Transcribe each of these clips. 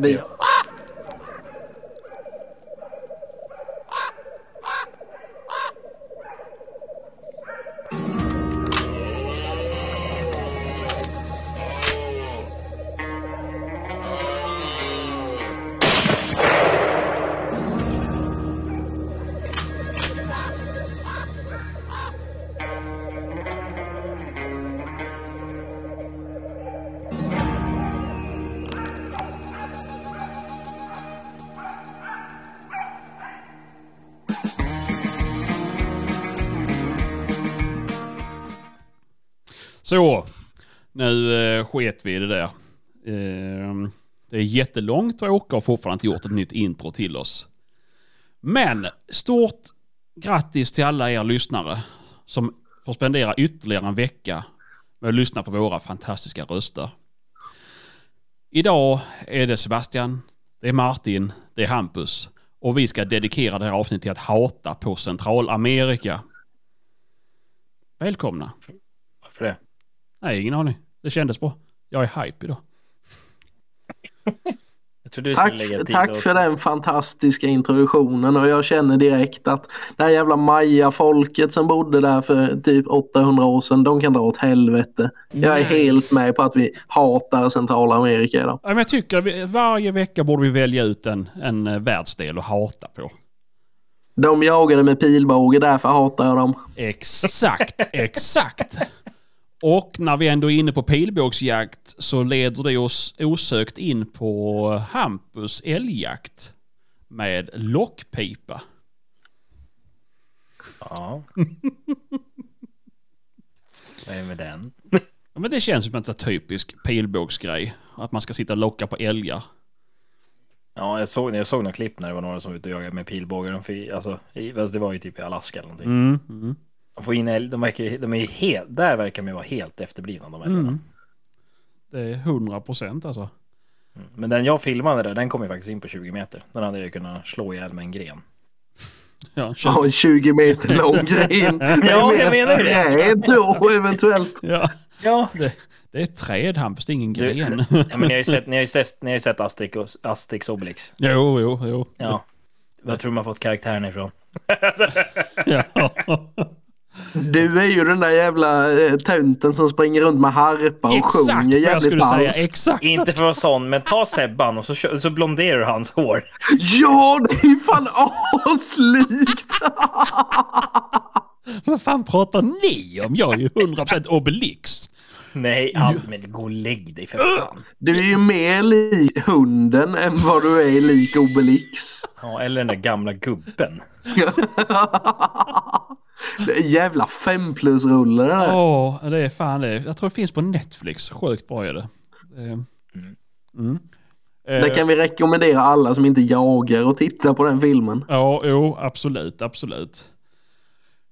Vi... Så, nu eh, sket vi i det där. Eh, det är jättelångt och Åke har fortfarande inte gjort ett nytt intro till oss. Men stort grattis till alla er lyssnare som får spendera ytterligare en vecka med att lyssna på våra fantastiska röster. Idag är det Sebastian, det är Martin, det är Hampus och vi ska dedikera det här avsnittet till att hata på Centralamerika. Välkomna! Varför det? Nej, ingen aning. Det kändes bra. Jag är hype idag. Tack, tack för den fantastiska introduktionen och jag känner direkt att det här jävla maya-folket som bodde där för typ 800 år sedan, de kan dra åt helvete. Jag är Nice. helt med på att vi hatar Centralamerika idag. Ja, men jag tycker att vi, varje vecka borde vi välja ut en, en eh, världsdel att hata på. De jagade med pilbåge, därför hatar jag dem. Exakt, exakt. Och när vi ändå är inne på pilbågsjakt så leder det oss osökt in på Hampus älgjakt med lockpipa. Ja. Vad är med den? Ja, men det känns som en typisk pilbågsgrej. Att man ska sitta och locka på älgar. Ja, jag såg, jag såg några klipp när det var några som var ute och jagade med pilbågar. De fick, alltså, det var ju typ i Alaska eller någonting. Mm, mm, Får in älg, de, verkar, de är ju helt, där verkar de ju vara helt efterblivna de älgarna. mm. Det är 100 procent alltså. Mm. Men den jag filmade där, den kom ju faktiskt in på 20 meter. Den hade jag ju kunnat slå ihjäl med en gren. Ja, Ja, en 20 meter lång gren. Ja, jag menar ju det. Nej, då eventuellt. ja. Ja, Det, det är ett träd Hampus, det är ingen Du- gren. ja men ni har ju sett, ni har ju sett, ni har ju sett Asterix, och- Asterix Obelix. jo, jo, jo. Ja. Vad tror man fått karaktären ifrån? Ja. Du är ju den där jävla eh, tönten som springer runt med harpa och Exakt sjunger jävligt skulle säga. falskt. Exakt. Inte för att vara sån, men ta Sebban och så, kö- så blonderar du hans hår. Ja, det är ju fan aslikt! Vad fan pratar ni om? Jag är ju 100% Obelix. Nej, all, men gå och lägg dig för fan. Du är ju mer lik hunden än vad du är lik Obelix. Ja, eller den där gamla gubben. Det är jävla fem plus rulle det där. Åh, det är fan det. Jag tror det finns på Netflix. Sjukt bra är det. Eh, Mm. Det Eh, kan vi rekommendera alla som inte jagar att titta på den filmen. Ja, jo, absolut, absolut.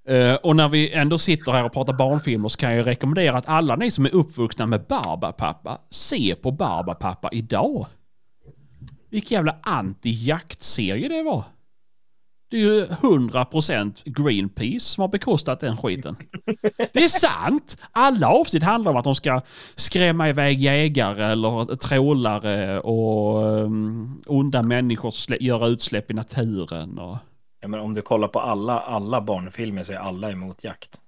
Eh, och när vi ändå sitter här och pratar barnfilmer så kan jag rekommendera att alla ni som är uppvuxna med Barbapapa, se på Barbapapa idag. Vilken jävla anti-jaktserie det var. Det är ju 100% Greenpeace som har bekostat den skiten. Det är sant! Alla avsnitt handlar om att de ska skrämma iväg jägare eller trålare och um, onda människor som gör utsläpp i naturen. Och... Ja, men om du kollar på alla, alla barnfilmer så är alla emot jakt.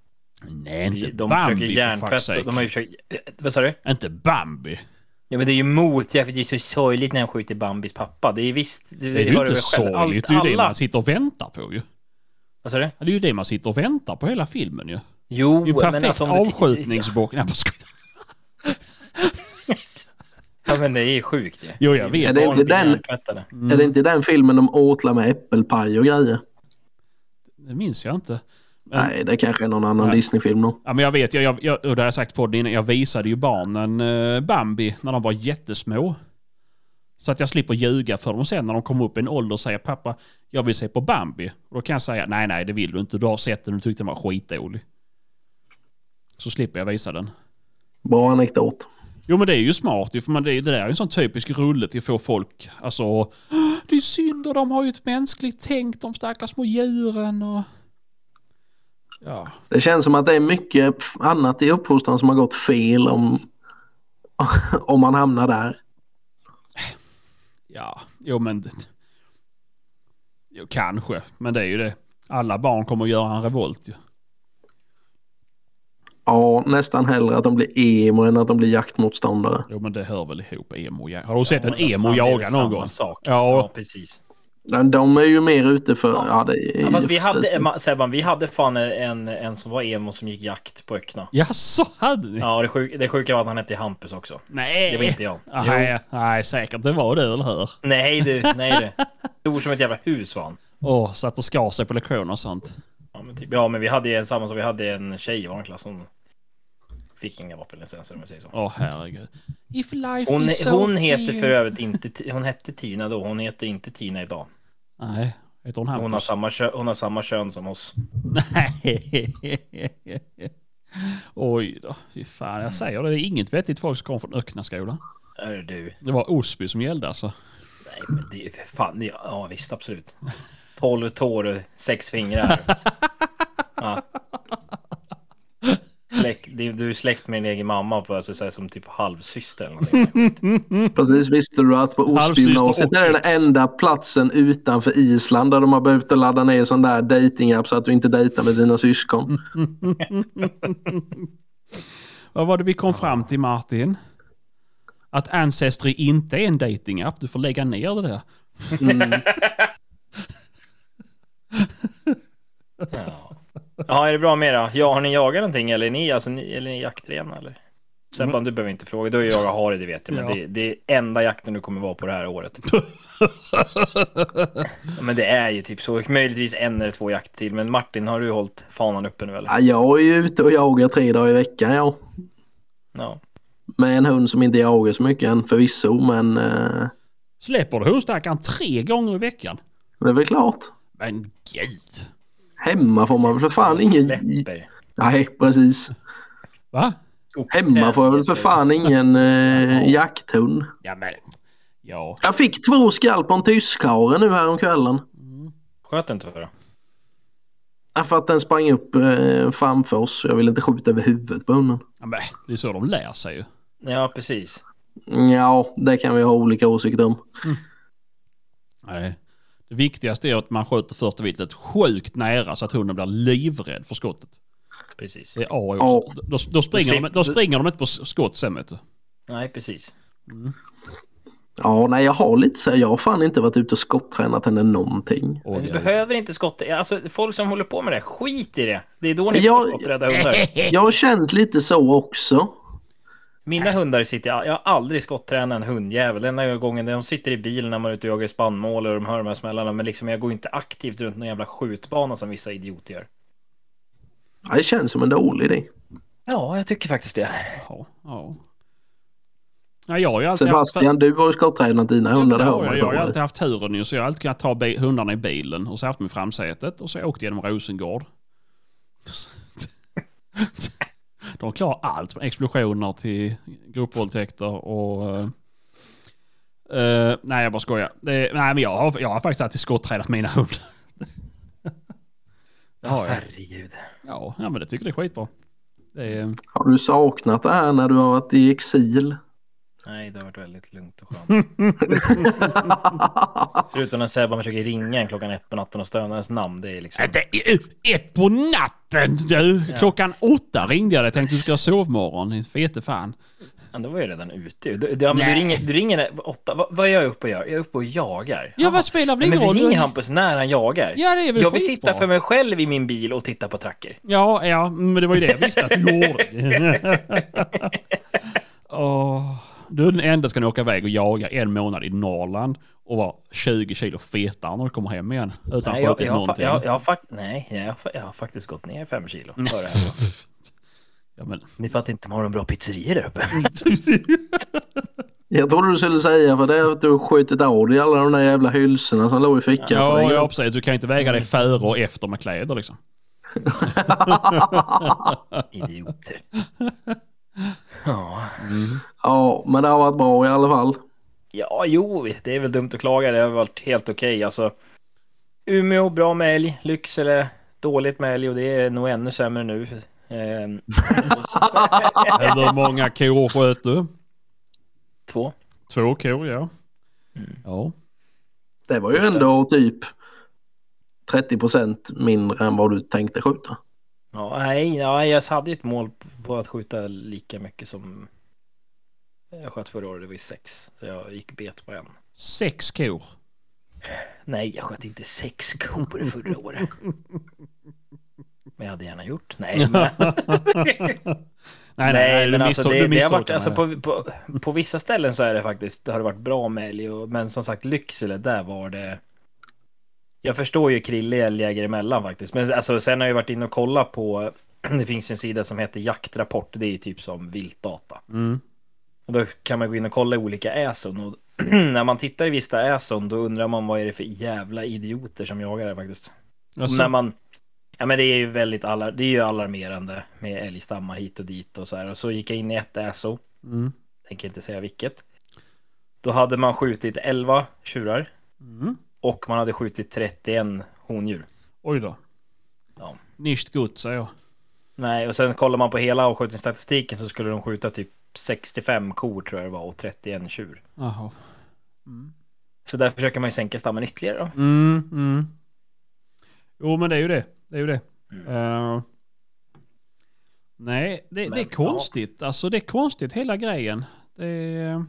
Nej, inte De, de Bambi för fuck's sake. De har ju försökt... eh, Vad sa du? Inte Bambi. Ja men det är ju mot jakt, för det är så sorgligt när han skjuter Bambis pappa. Det är visst... Det, Det är ju inte sorgligt, det är ju det man sitter och väntar på ju. Vad sa du? Det är ju det man sitter och väntar på hela filmen ju. Jo, Det är ju en perfekt men alltså avskjutningsbock. Nej, jag skojar. Ja men det är ju sjukt ju. Jo, jag vet. Är det inte den-. Mm. Är det inte den filmen de åtlar med äppelpaj och grejer? Det minns jag inte. Nej, det kanske är någon annan. Disney-film då. ja, men jag vet, jag, jag, jag, och det har jag sagt på det innan, jag visade ju barnen eh, Bambi när de var jättesmå. Så att jag slipper ljuga för dem sen när de kommer upp i en ålder och säger pappa, jag vill se på Bambi. Och då kan jag säga, nej nej det vill du inte, du har sett den och tyckte den var skitdålig. Så slipper jag visa den. Bra anekdot. Jo men det är ju smart ju, för man, det, det där är ju en sån typisk rulle till att få folk, alltså, "Åh, det är synd och de har ju ett mänskligt tänk, de stackars små djuren och... Ja. Det känns som att det är mycket annat i uppfostran som har gått fel om, om man hamnar där. Ja, jo men... Jo, kanske, men det är ju det. Alla barn kommer att göra en revolt ju. Ja, nästan hellre att de blir emo än att de blir jaktmotståndare. Jo men det hör väl ihop emo Har du sett Ja, en emo jaga någon samma gång? Sak. Ja. Ja. precis. Men de är ju mer ute för... Ja, Ja. det är Ja, fast vi hade, Sebban, vi hade fan en, en som var emo som gick jakt på ökna. Ja, så hade ni? Ja, det, sjuk, det sjuka var att han hette Hampus också. Nej! Det var inte jag. Ah, nej, nej, säkert det var det, eller hur? Nej du, nej du. Stor som ett jävla hus var han. Åh, satt och skar sig på lektioner och sånt. Ja men, typ, ja, men vi hade ju en samma som vi hade en tjej i vår klass som fick inga vapenlicenser om jag säger så. Åh, herregud. If life Hon, is so hon heter för övrigt inte, hon hette Tina då, hon heter inte Tina idag. Nej, heter hon Hon har samma, kö, hon har samma kön som oss. Nej. Oj då, fy fan. Jag säger det, det är inget vettigt folk som kommer från Öcknaskolan. Är det du? Det var Osby som gällde alltså. Nej men det är fan, det, ja visst absolut. 12 tår och sex fingrar. Ja. Släkt, det- du är släkt med din egen mamma på alltså, så här, som typ halvsyster eller någonting. Precis, visste du att på och är den enda platsen utanför Island där de har behövt att ladda ner sån där datingapp så att du inte dejtar med dina syskon. Vad var det vi kom fram till Martin? Att Ancestry inte är en datingapp. Du får lägga ner det där. Mm. Ja. Ja, är det bra med det? Ja, har ni jagat någonting eller är ni, alltså, ni, eller är ni jaktrena eller? Sebban, du behöver inte fråga. Du har ju jagat hare, det vet jag. Men Ja. det, det är enda jakten du kommer vara på det här året. Ja, men det är ju typ så. Möjligtvis en eller två jakt till. Men Martin, har du hållit fanan uppe nu eller? Ja, jag är ju ute och jagar tre dagar i veckan ja. Ja. Med en hund som inte jagar så mycket än förvisso men eh, Släpper du hundstackaren tre gånger i veckan? det är väl klart. Men gud. Hemma får man väl för fan ingen... Släpper. Nej, precis. Va? Hemma får jag väl för fan ingen eh, jakthund. Ja men. Ja. Jag fick två skall på en tyskhare nu här om kvällen. Sköt inte för det. Ja, För att den sprang upp eh, framför oss. Jag ville inte skjuta över huvudet på hunden. ja men, det är så de lär sig ju. Ja, precis. Ja, det kan vi ha olika åsikter om. Nej. Det viktigaste är att man skjuter första viltet sjukt nära så att hunden blir livrädd för skottet. Precis. Det är A och Ja. O. Då, då, springer de, då springer de inte på skott sen vet du. Nej, precis. Ja, nej jag har lite så här, jag har fan inte varit ute och skotttränat henne någonting. Men du behöver inte skott. Alltså, folk som håller på med det, skit i det. Det är då ni Jag- får skotträdda hundar. Jag har känt lite så också. Mina hundar sitter, jag har aldrig skotttränat en hundjävel. Den enda gången de sitter i bilen när man är ute och jagar spannmål och de hör de här smällarna. Men liksom jag går inte aktivt runt någon jävla skjutbana som vissa idioter gör. Ja, det känns som en dålig idé. Ja, jag tycker faktiskt det. Ja, ja. Ja, jag har ju alltid haft... Sebastian, du har ju skotttränat dina Ja, men hundar. det det har jag. Jag har alltid haft turen ju, så jag har alltid kunnat ta hundarna i bilen och så har jag haft dem i framsätet och så har jag åkt genom Rosengård. De klarar allt från explosioner till gruppvåldtäkter och... eh, nej, jag bara skojar. Det, nej, men jag har, jag har faktiskt alltid skotttränat mina hundar. det har jag. Herregud. Ja, ja, men det tycker jag är skitbra. Det är, Har du saknat det här när du har varit i exil? Nej, det har varit väldigt lugnt och skönt. Förutom när Sebban försöker ringa en klockan ett på natten och stöna ens namn. Det är liksom... Det är ett på natten! Du, klockan åtta ringde jag dig. Tänkte du ska ha sovmorgon. Fete fan. Ja, då var jag redan ute. Du, du, ja, men du ringer, du ringer åtta. Vad, vad är jag uppe och gör? Jag är uppe och jagar. Ja, vad spelar väl Men ingen vi roll? ringer Hampus när han jagar. Ja, det är väl jag vill sitta för mig själv i min bil och titta på tracker. Ja, ja, men det var ju det jag visste att du gjorde. Åh, du är den enda som kan åka iväg och jaga en månad i Norrland och vara 20 kilo fetare när du kommer hem igen. Utan Nej, att jag, jag, någonting. jag, jag, fak- nej jag, jag har faktiskt gått ner fem kilo. Hör det här. Ja, men, Ni fattar inte, de har en bra pizzeria där uppe. Jag trodde du skulle säga för det är att du har skjutit av dig alla de där jävla hylsorna som låg i fickan. ja, ja, precis. Du kan inte väga dig före och efter med kläder liksom. Idioter. Ja. ja, men det har varit bra i alla fall. ja, jo, det är väl dumt att klaga. Det har varit helt okej. Alltså, Umeå, bra med älg. Lycksele, dåligt med älg och det är nog ännu sämre nu. Ehm, Hur många kor sköt du? två. Två kor, ja. Ja. Det var ju ändå typ 30 procent mindre än vad du tänkte skjuta. Ja, nej, ja, jag hade ju ett mål på att skjuta lika mycket som jag sköt förra året. Det var ju sex. Så jag gick bet på en. Sex kor. Nej, jag sköt inte sex kor förra året. Men jag hade gärna gjort. Nej, men, Nej, nej, nej, men alltså, det, det har varit, alltså på, på, på vissa ställen så är det faktiskt, det har det varit bra med älg. Men som sagt, Lycksele, där var det... Jag förstår ju Krille älgjägare emellan faktiskt. Men alltså, sen har jag varit inne och kollat på, det finns en sida som heter Jaktrapport. Det är ju typ som viltdata. Mm. Och då kan man gå in och kolla olika äson. Och när man tittar i vissa äson, då undrar man vad är det för jävla idioter som jagar det faktiskt. Alltså, När man... Ja men det är ju väldigt allar, det är ju alarmerande med älgstammar hit och dit och så här. Och så gick jag in i ett äso, mm. tänker inte säga vilket. Då hade man skjutit 11 tjurar Mm. Och man hade skjutit 31 hondjur. Oj då. Ja. Nicht gut, säger jag. Nej, och sen kollar man på hela avskjutningsstatistiken så skulle de skjuta typ 65 kor tror jag det var och 31 tjur. Jaha. Så där försöker man ju sänka stammen ytterligare då. Mm, mm. Jo, men det är ju det. Det är ju det. Mm. Eh, nej, det, det Men, är konstigt. Alltså det är konstigt hela grejen. Det är...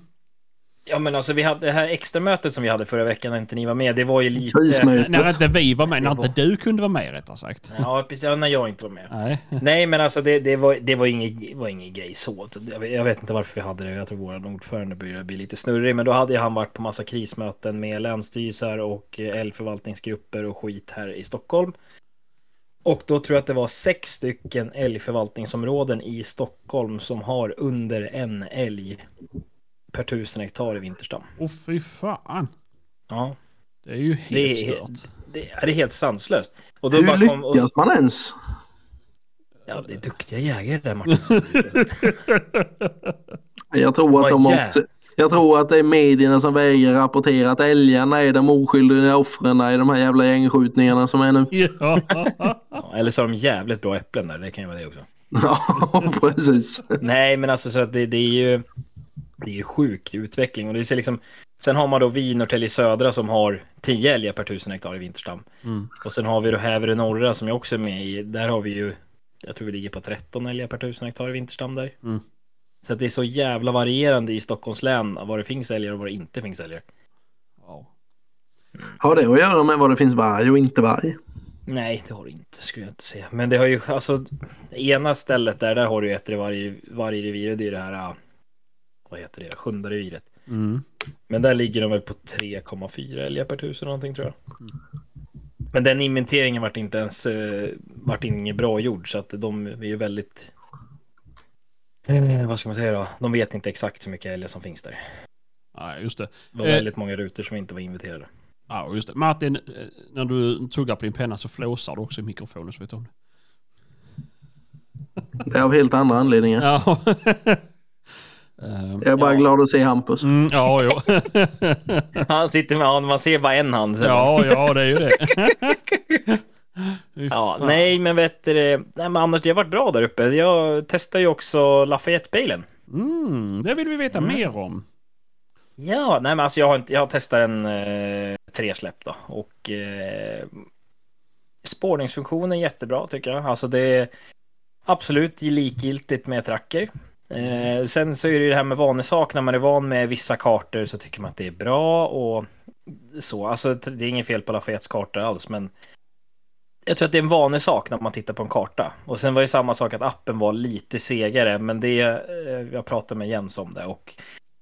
Ja men alltså vi hade det här extra mötet som vi hade förra veckan när inte ni var med. Det var ju lite... När inte vi var med, när inte du kunde vara med rättare sagt. Ja, precis. Ja, när jag inte var med. Nej. Nej, men alltså det, det, var, det var, ingen, var ingen grej så. Jag vet, jag vet inte varför vi hade det. Jag tror vår ordförande började bli lite snurrig. Men då hade han varit på massa krismöten med länsstyrelser och eh, älgförvaltningsgrupper och skit här i Stockholm. Och då tror jag att det var sex stycken älgförvaltningsområden i Stockholm som har under en älg per tusen hektar i vinterstam. Åh fy fan. Ja, Det är ju helt det är, stört. det, är- det är helt sanslöst. Och då Hur bara kom, och, lyckas man ens? ja, det är duktiga jägare där Martin. Jag tror att de också, jag tror att det är medierna som vägrar rapportera att älgarna är de oskyldiga offren i de här jävla gängskjutningarna som är nu. Ja. Ja, eller så har de jävligt bra äpplen där, det kan ju vara det också. Ja, precis. Nej, men alltså så att det, det är ju det är ju sjukt utveckling och det ser liksom Sen har man då vi i Norrtälje södra som har 10 älgar per tusen hektar i vinterstam. Mm. Och sen har vi då Häverö norra som jag också är med i. Där har vi ju Jag tror vi ligger på 13 älgar per tusen hektar i vinterstam där. Mm. Så att det är så jävla varierande i Stockholms län var det finns älgar och var det inte finns älgar. Ja. Har det att göra med vad det finns varg och inte varg? Nej, det har det inte skulle jag inte säga. Men det har ju alltså ena stället där, där har du ju ett varg, vargrevir och det är det här. Vad heter det? Sjunde reviret. Mm. Men där ligger de väl på 3,4 älgar per tusen någonting tror jag. Men den inventeringen vart inte ens uh, vart inget bra gjord så att de är ju väldigt eh, vad ska man säga då? De vet inte exakt hur mycket älgar som finns där. Nej, just det. Det var Eh. väldigt många rutor som inte var inventerade. Ja, just det. Martin, eh, när du tuggar på din penna så flåsar du också i mikrofonen så vet du om det. Det är av helt andra anledningar. Ja. Ehm, Jag är bara Ja. glad att se Hampus. mm, ja, ja. Han sitter med hand, man ser bara en hand. så- ja, ja, det är ju det. Ja, nej men vet du, det- nej men Anders det har varit bra där uppe. Jag testar ju också Lafayette-bilen. Mm, det vill vi veta Mm. mer om. Ja, nej men alltså jag har, inte, jag har testat en eh, tresläpp då och eh, spårningsfunktionen är jättebra tycker jag. Alltså det är absolut likgiltigt med tracker. Eh, sen så är det ju det här med vanesak. När man är van med vissa kartor så tycker man att det är bra och så. Alltså det är inget fel på Lafayettes kartor alls, men jag tror att det är en vanesak när man tittar på en karta. Och sen var det samma sak att appen var lite segare, men det, eh, jag pratade med Jens om det och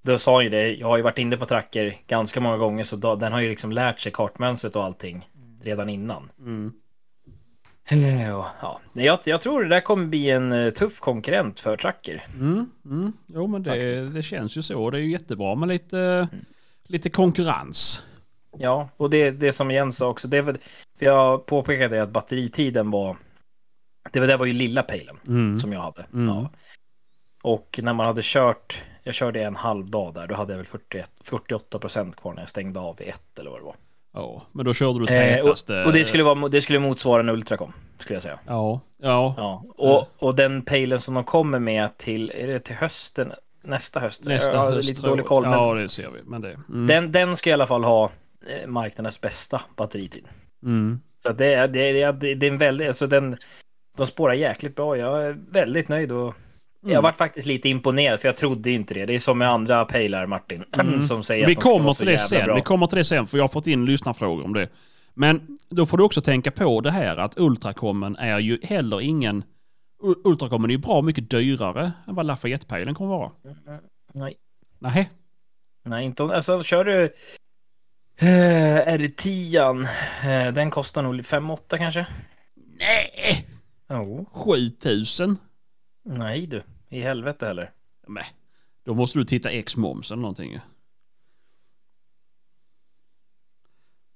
då sa han ju det, jag har ju varit inne på tracker ganska många gånger så då, den har ju liksom lärt sig kartmönstret och allting redan innan. Mm. Ja, ja. Jag, jag tror det där kommer bli en eh, tuff konkurrent för tracker. Mm, mm. Jo, men det, det känns ju så. Det är ju jättebra med lite, lite konkurrens. Ja, och det, det som Jens sa också, det väl, för jag påpekade att batteritiden var, det var, det var ju lilla pejlen Mm. som jag hade. Mm. Ja. Och när man hade kört, jag körde en halv dag där, då hade jag väl 41, 48 procent kvar när jag stängde av vid ett eller vad det var. Ja, men då körde du Eh, tätaste. och, och det skulle, vara, det skulle motsvara en Ultracom, skulle jag säga. Ja, ja. Ja, och, och den pejlen som de kommer med till, är det till hösten? nästa höst. Nästa jag har höst. lite dålig koll. Men Ja, det ser vi. Men det... Mm. den, den ska i alla fall ha eh, marknadens bästa batteritid. Mm. Så det, är, det, är, det är en väldigt, alltså den, de spårar jäkligt bra. Jag är väldigt nöjd och Mm. jag varit faktiskt lite imponerad för jag trodde inte det. Det är som med andra pejlar Martin, som säger Mm. Vi att de kommer till det sen. bra. Vi kommer till det sen för jag har fått in lyssnarfrågor om det. Men då får du också tänka på det här att Ultracomen är ju heller ingen... U- Ultracomen är ju bra mycket dyrare än vad Lafayette-pejlen kommer vara. Nej, Nej. nej inte alltså kör du eh, R10, eh, den kostar nog 5-8 kanske? Nej! Jo. 7000? Nej du, i helvete heller. Nej. Då måste du titta ex-moms eller någonting.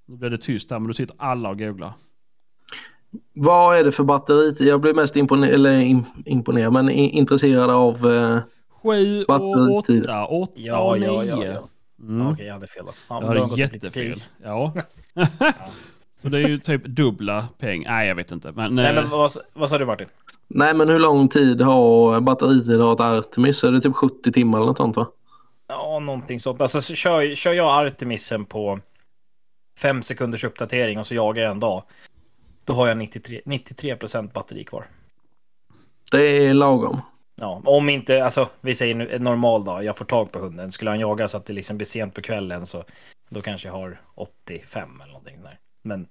Nu blir det tyst här men du sitter alla och googlar. Vad är det för batteritid? Jag blir mest imponerad, eller im- imponerad, men intresserad av eh, 7 och Batteritid. 8, 8 Ja, och ja, 9. ja, ja. Mm. Okej, jag hade fel då. Ja, Ja, då upp lite jättefel. Ja. Så det är ju typ dubbla pengar. Nej, jag vet inte. Men, Nej, eh, men vad, vad sa du Martin? Nej men hur lång tid har batteritid har ett Artemis? Är det typ 70 timmar eller något sånt va? Ja, någonting sånt. Alltså så kör, kör jag Artemisen på fem sekunders uppdatering och så jagar jag en dag. Då har jag 93, 93% batteri kvar. Det är lagom. Ja, om inte, alltså vi säger nu en normal dag, jag får tag på hunden. Skulle han jaga så att det liksom blir sent på kvällen så då kanske jag har 85 eller någonting där. Men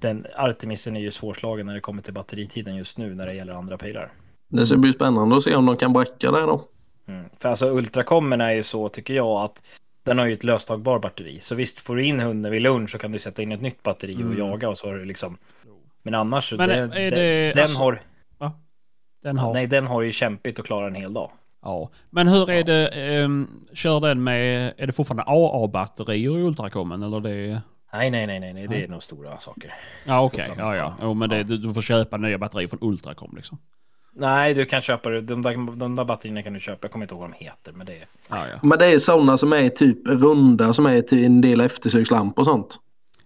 den Artemisen är ju svårslagen när det kommer till batteritiden just nu när det gäller andra pejlar. Det ska bli spännande att se om de kan bräcka det då. Mm. För alltså Ultracomen är ju så tycker jag att den har ju ett löstagbar batteri. Så visst får du in hunden vid lunch så kan du sätta in ett nytt batteri och Mm. jaga och så har du liksom. Men annars så Men det, är det, det- den alltså- har. den har... Nej, den har ju kämpigt att klara en hel dag. Ja. Men hur är det, ehm, kör den med, är det fortfarande AA-batterier i Ultracomen eller det? Nej, nej, nej, nej, nej, det är nog stora saker. Ja okej, ja ja. Jo, men det, du, du får köpa nya batterier från Ultracom liksom. Nej, du kan köpa det. De där, de där batterierna kan du köpa. Jag kommer inte ihåg vad de heter, men det är. Ja ja. Men det är sådana som är typ runda som är till en del eftersökslampor och sånt.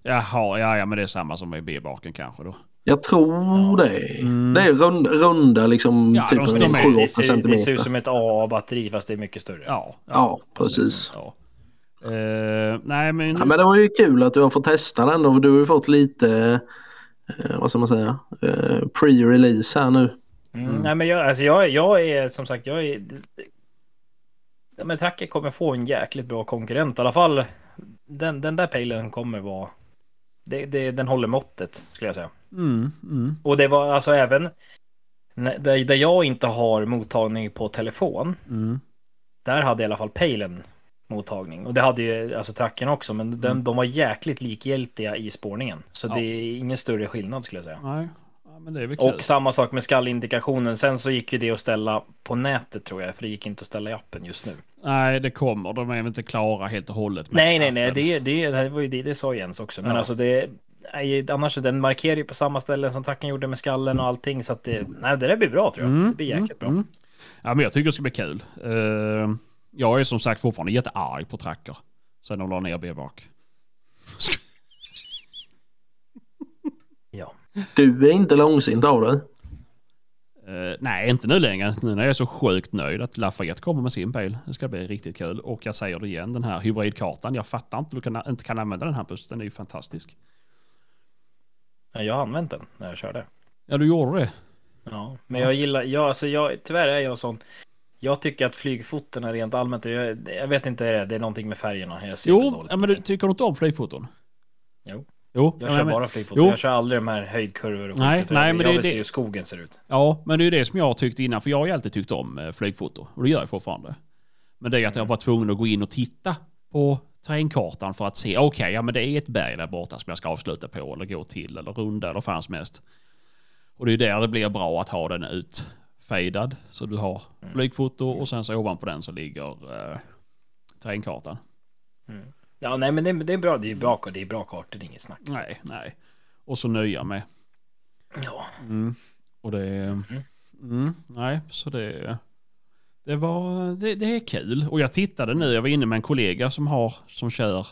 Jaha, ja ja men det är samma som i B-baken kanske då. Jag tror det. Mm. Det är rund, runda liksom Ja, typ de- en de är- 7-8 Det ser, det ser ut som ett AA-batteri fast det är mycket större. Ja. Ja, precis. Ja. Eh, nej men... Ja, men det var ju kul att du har fått testa den då. Du har ju fått lite, eh, vad ska man säga, eh, pre-release här nu. Mm. Nej, men jag, alltså jag, jag är som sagt, jag är... Ja, men Tracker kommer få en jäkligt bra konkurrent. I alla fall den, den där pejlen kommer vara... Det, det, den håller måttet, skulle jag säga. Mm, mm. Och det var alltså även... när- Där, där jag inte har mottagning på telefon, Mm. där hade i alla fall pejlen mottagning. Och det hade ju alltså tracken också, men den, de var jäkligt likgiltiga i spårningen. Så Mm. Ja. det är ingen större skillnad skulle jag säga. Nej, ja. Och samma sak med skallindikationen. Sen så gick ju det att ställa på nätet tror jag, för det gick inte att ställa i appen just nu. Nej, det kommer. De är väl inte klara helt och hållet. Nej, nej, nej, det, det, det var ju det, det sa Jens också. Men Ja. alltså det, nej, annars den markerar ju på samma ställe som tracken gjorde med skallen och allting. Så att det, nej, det där blir bra tror jag. Mm, Det blir jäkligt bra. mm. Ja, men jag tycker det ska bli kul. Eh, jag är som sagt fortfarande jättearg på Tracker. Sen de la ner B-bak. Ja. Du är inte långsint av dig. Eh, nej, inte nu längre. Nu när jag är så sjukt nöjd att Lafayette kommer med sin bil. Det ska bli riktigt kul. Och jag säger det igen, den här hybridkartan. Jag fattar inte att du kan, inte kan använda den här bussen. Den är ju fantastisk. Ja, Jag har använt den när jag körde. Ja, du gjorde det. Ja, men jag gillar, jag, alltså jag, tyvärr är jag sån. Jag tycker att flygfotorna rent allmänt, jag, jag vet inte, det är, någonting med färgerna. Jag ser Jo, ja, men du tycker du inte om flygfoton? Jo. Jo, Jag ja, kör men- bara flygfoton. Jo. Jag kör aldrig de här höjdkurvor och Nej, nej, men jag det- vill se det- hur skogen ser ut. Ja, men det är det som jag har tyckt innan, för jag har ju alltid tyckt om eh, flygfoto. Och det gör jag fortfarande. Men det är att jag var tvungen att gå in och titta på terrängkartan för att se, okej, ja men det är ett berg där borta som jag ska avsluta på eller gå till eller runda eller fanns mest. Och det är där det blir bra att ha den utfejdad. Så du har flygfoto och sen så ovanpå den så ligger eh, terrängkartan. Ja, nej, men det, det är bra. Det är bra, det är bra kartor, det är inget snack. Nej, nej. Och så nya med. Ja. Mm. Och det... Mm, nej, så det... Det var... Det, det är kul. Och jag tittade nu, jag var inne med en kollega som har, som kör...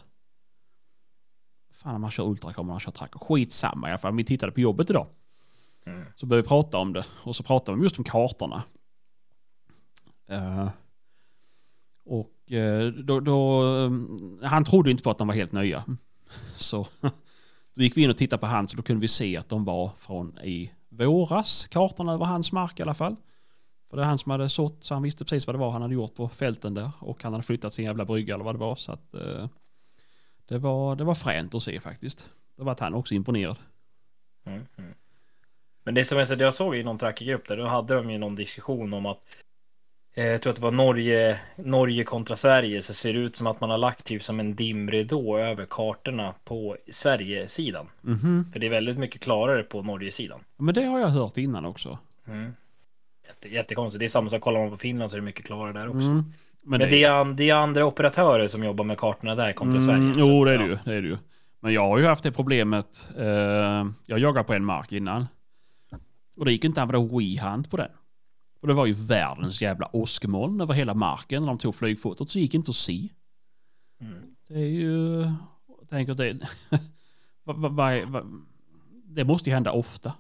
Fan om man kör ultracom eller man kör tracker. Skitsamma i alla fall. Vi tittade på jobbet idag. Mm. Så började vi prata om det. Och så pratade vi just om kartorna. Uh, Och eh, då, då, eh, han trodde inte på att de var helt nya. Så då gick vi in och tittade på hans och då kunde vi se att de var från i våras, Kartorna över hans mark i alla fall. För det är han som hade sått så han visste precis vad det var han hade gjort på fälten där och han hade flyttat sin jävla brygga eller vad det var så att eh, det var, det var fränt att se faktiskt. Då var han också imponerad. Mm, mm. Men det som jag såg i någon trackergrupp där, då hade de ju någon diskussion om att eh, jag tror att det var Norge, Norge kontra Sverige, så ser det ut som att man har lagt typ som en dimridå över kartorna på Sverigesidan. Mhm. För det är väldigt mycket klarare på Norgesidan. Men det har jag hört innan också. Mm. Jätte, jättekonstigt. Det är samma sak, kollar man på Finland så är det mycket klarare där också. Mm. Men, det, är, det är andra operatörer som jobbar med kartorna där kontra Sverige. Mm, Så jo, det är det ju. Det är det ju. Men jag har ju haft det problemet. Eh, jag jagade på en mark innan. Och det gick inte att använda WeHunt på den. Och det var ju världens jävla åskmoln över hela marken när de tog flygfotot. Så gick inte att se. Mm. Det är ju... Jag tänker att det... vad, är- vad, det måste ju hända ofta.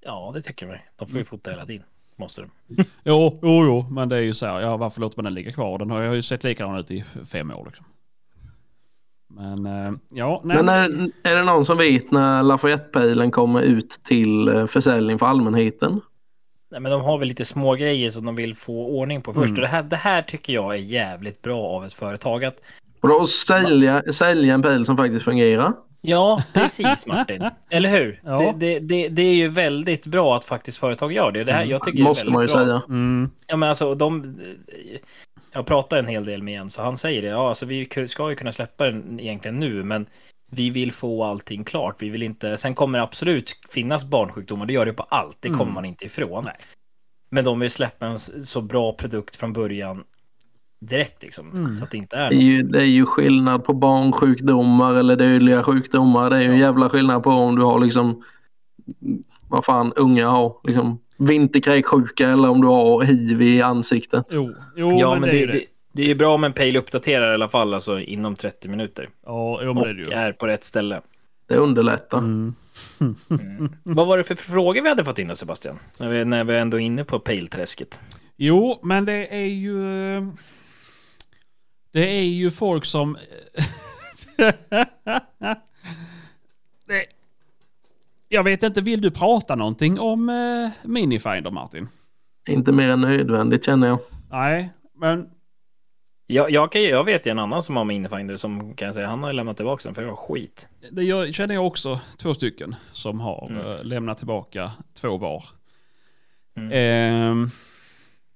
Ja, det tycker jag. De får ju fota hela tiden. Måste de. Jo, jo, jo, men det är ju så här, ja varför låter man den ligga kvar? Den har ju sett likadan ut i fem år liksom. Men, eh, ja, nej. Men är, är det någon som vet när Lafayette-pejlen kommer ut till eh, försäljning för allmänheten? Nej, men de har väl lite små grejer som de vill få ordning på först. Mm. Och det, här, det här tycker jag är jävligt bra av ett företag. Att, Och då sälja, sälja en pejl som faktiskt fungerar? ja, precis Martin. Eller hur? Ja. Det, det, det, det är ju väldigt bra att faktiskt företag gör det. Det här, jag tycker det är Måste väldigt man ju bra. säga. Mm, Ja, men alltså de... Jag pratar en hel del med Jens och han säger det. Ja, alltså vi ska ju kunna släppa den egentligen nu, men vi vill få allting klart. Vi vill inte... Sen kommer det absolut finnas barnsjukdomar. Det gör det på allt. Det kommer Mm. man inte ifrån. Nej. Men de vill släppa en så bra produkt från början direkt liksom. Mm. Så att det inte är Det är, ju, det är ju skillnad på barnsjukdomar eller dödliga sjukdomar. Det är ju en jävla skillnad på om du har liksom, vad fan unga har, liksom vinterkräksjuka eller om du har hiv i ansiktet. jo, jo, Ja, men, men det, är det, ju det. är ju bra om en pejl uppdaterar i alla fall, alltså inom 30 minuter. Ja, jo, men Och det är det ju. är på rätt ställe. Det underlättar. Mm. Vad var det för frågor vi hade fått in då, Sebastian? När vi, när vi ändå är inne på pejlträsket. Jo, men det är ju... Det är ju folk som... det... Jag vet inte, vill du prata någonting om eh, Minifinder Martin? Inte mer än nödvändigt känner jag. Nej, men... Jag, jag, kan, ju- jag vet ju en annan som har Minifinder som kan jag säga, han har lämnat tillbaka den för det var skit. Det gör, känner jag också två stycken som har Mm. eh, lämnat tillbaka två var. Mm. Ehm,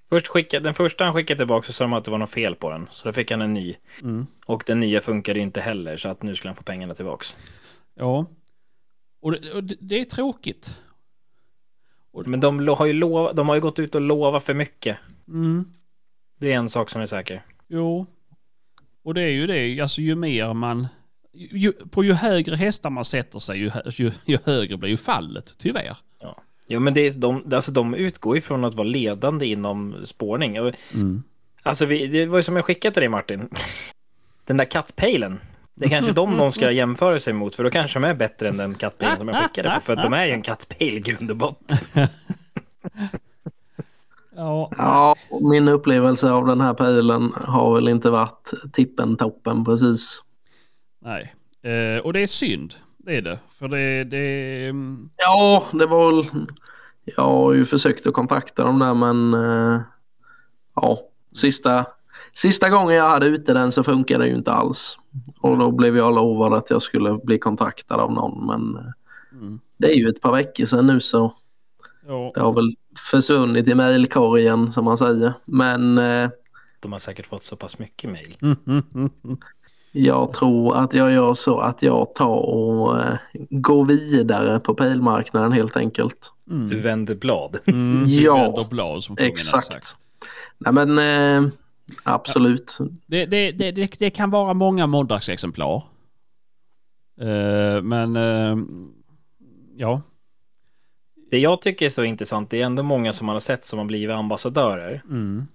Först skickade, den första han skickade tillbaka så sa de att det var något fel på den. Så då fick han en ny. mm, Och den nya funkade inte heller så att nu skulle han få pengarna tillbaks. ja. Och det, och det, är tråkigt. Men de har ju, lov, de har ju gått ut och lovat för mycket. Mm. Det är en sak som är säker. Jo. Och det är ju det, alltså ju mer man... Ju, på ju högre hästar man sätter sig, ju, ju, ju högre blir ju fallet, tyvärr. Jo men det är, de, alltså, de utgår ifrån att vara ledande inom spårning. Mm. Alltså vi, det var ju som jag skickade till dig Martin. Den där kattpejlen. Det är kanske de de ska jämföra sig mot, för då kanske de är bättre än den kattpejlen som jag skickade på. För att de är ju en kattpejl i grund och botten. Ja, Ja, min upplevelse av den här pejlen har väl inte varit tippen toppen precis. nej. Eh, och det är synd, det är det. För det, det mm, Ja, det var väl... Jag har ju försökt att kontakta dem där men eh, ja, sista, sista gången jag hade ute den så funkade det ju inte alls. Och då blev jag lovad att jag skulle bli kontaktad av någon men Mm. det är ju ett par veckor sedan nu så ja, det har väl försvunnit i mejlkorgen som man säger. Men eh, De har säkert fått så pass mycket mejl. jag tror att jag gör så att jag tar och eh, går vidare på pejlmarknaden helt enkelt. Mm. Du vänder blad. Mm, Ja, vänder blad. Exakt. Nej men eh, absolut. Det, det, det, det, det kan vara många måndagsexemplar. Eh, men eh, ja. Det jag tycker är så intressant, det är ändå många som man har sett som har blivit ambassadörer. Mm.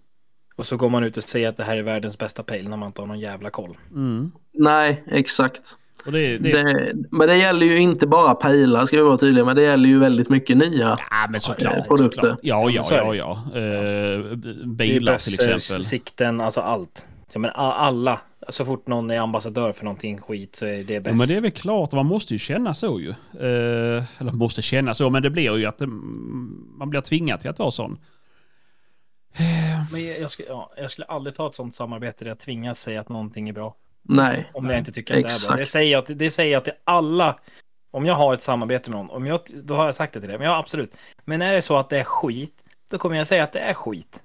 Och så går man ut och säger att det här är världens bästa pejl när man inte har någon jävla koll. Mm. Nej, exakt. Och det, det, Det, men det gäller ju inte bara pejlar ska vi vara tydliga men det gäller ju väldigt mycket nya. ja, men såklart. eh, produkter. såklart. Ja, ja, ja, ja. Är bilar till exempel. sikten, alltså allt. Ja, men alla. Så fort någon är ambassadör för någonting skit så är det Ja, bäst. men det är väl klart, man måste ju känna så ju. Eh, eller måste känna så, men det blir ju att mm, man blir tvingad till att vara sån. Men jag, jag, skulle, ja, jag skulle aldrig ta ett sånt samarbete där jag tvingas säga att någonting är bra. Nej. Om jag inte tycker att det är bra. Det säger, jag, det säger jag till alla. Om jag har ett samarbete med någon, om jag, då har jag sagt det till dig. Men ja, absolut. Men är det så att det är skit, då kommer jag säga att det är skit.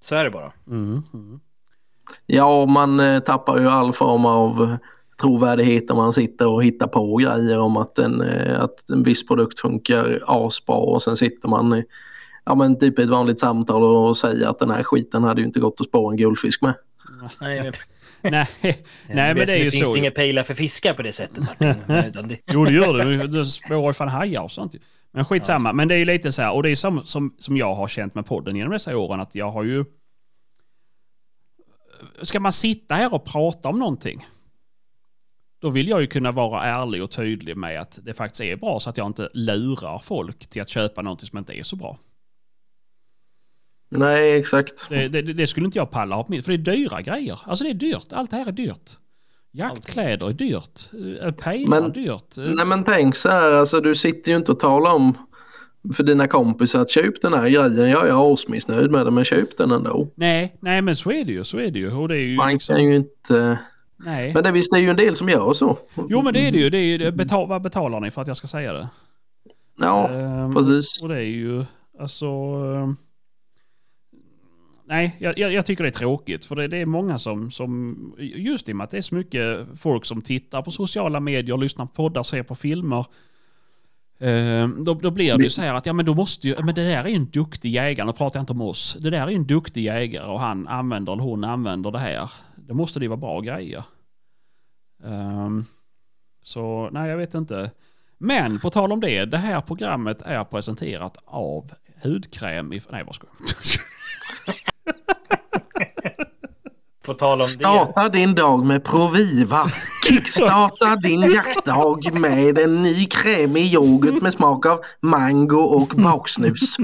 Så är det bara. Mm, mm. Ja, man eh, tappar ju all form av eh, trovärdighet när man sitter och hittar på grejer om att en, eh, att en viss produkt funkar asbra och sen sitter man i ja, men typ ett vanligt samtal och säger att den här skiten hade ju inte gått att spåra en guldfisk med. Nej, men, Nej, nej men det är ju det finns så. det inga pejlar för fiskar på det sättet, Martin. Det, Jo, det gör det. Det spårar ju fan hajar och sånt. Men skitsamma. Men det är ju lite så här, och det är som, som, som jag har känt med podden genom dessa åren, att jag har ju... Ska man sitta här och prata om någonting, då vill jag ju kunna vara ärlig och tydlig med att det faktiskt är bra, så att jag inte lurar folk till att köpa någonting som inte är så bra. Nej, exakt. Det, det, det skulle inte jag palla ha på mitt, för det är dyra grejer. Alltså det är dyrt. Allt det här är dyrt. Jaktkläder är dyrt. Eh, Pejlar är dyrt. Eh, Nej men tänk så här, alltså du sitter ju inte och talar om för dina kompisar att köp den här grejen. Jag är asmissnöjd med den men köp den ändå. Nej, nej men så är det ju. Så är det ju. Och det är ju Man liksom, kan ju inte... Nej. Men det, visst det är ju en del som gör så. Jo men det är det ju. Det är ju betal, vad betalar ni för att jag ska säga det? Ja, Ehm, precis. Och det är ju alltså... ehm, Nej, jag, jag, jag tycker det är tråkigt. För det, det är många som, som... Just i och med att det är så mycket folk som tittar på sociala medier, lyssnar på poddar, ser på filmer. ehm, Då, då blir det ju så här att ja men då måste ju, men det där är ju en duktig jägare, nu pratar jag inte om oss. Det där är ju en duktig jägare och han använder eller hon använder det här. Då måste det vara bra grejer. Ehm, så nej jag vet inte. Men på tal om det, det här programmet är presenterat av hudkräm i... Nej vad ska på tal om det. Starta din dag med Proviva. Kickstarta din jaktdag med en ny krämig yoghurt med smak av mango och baksnus.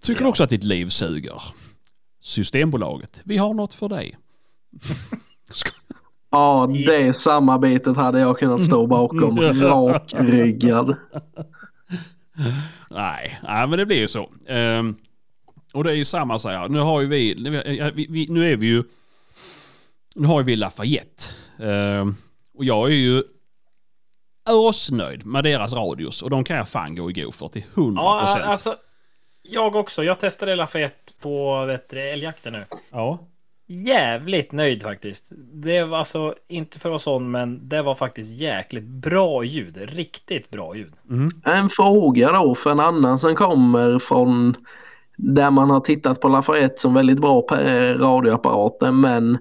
Tycker du också att ditt liv suger? Systembolaget, vi har något för dig. Ja, det samarbetet hade jag kunnat stå bakom. Rakryggad. Nej, nej, men det blir ju så. Ehm, och det är ju samma så här. Nu har ju vi, vi, vi nu är vi ju, nu har ju vi Lafayette. Ehm, och jag är ju asnöjd med deras radios och de kan jag fan gå i god för till 100%. Ja, alltså. Jag också. Jag testade Lafayette på vet du, älgjakten nu. ja. Jävligt nöjd faktiskt. Det var alltså, inte för att vara sån, men det var faktiskt jäkligt bra ljud. Riktigt bra ljud. En fråga då för en annan som kommer från där man har tittat på Lafayette som väldigt bra pe- radioapparater men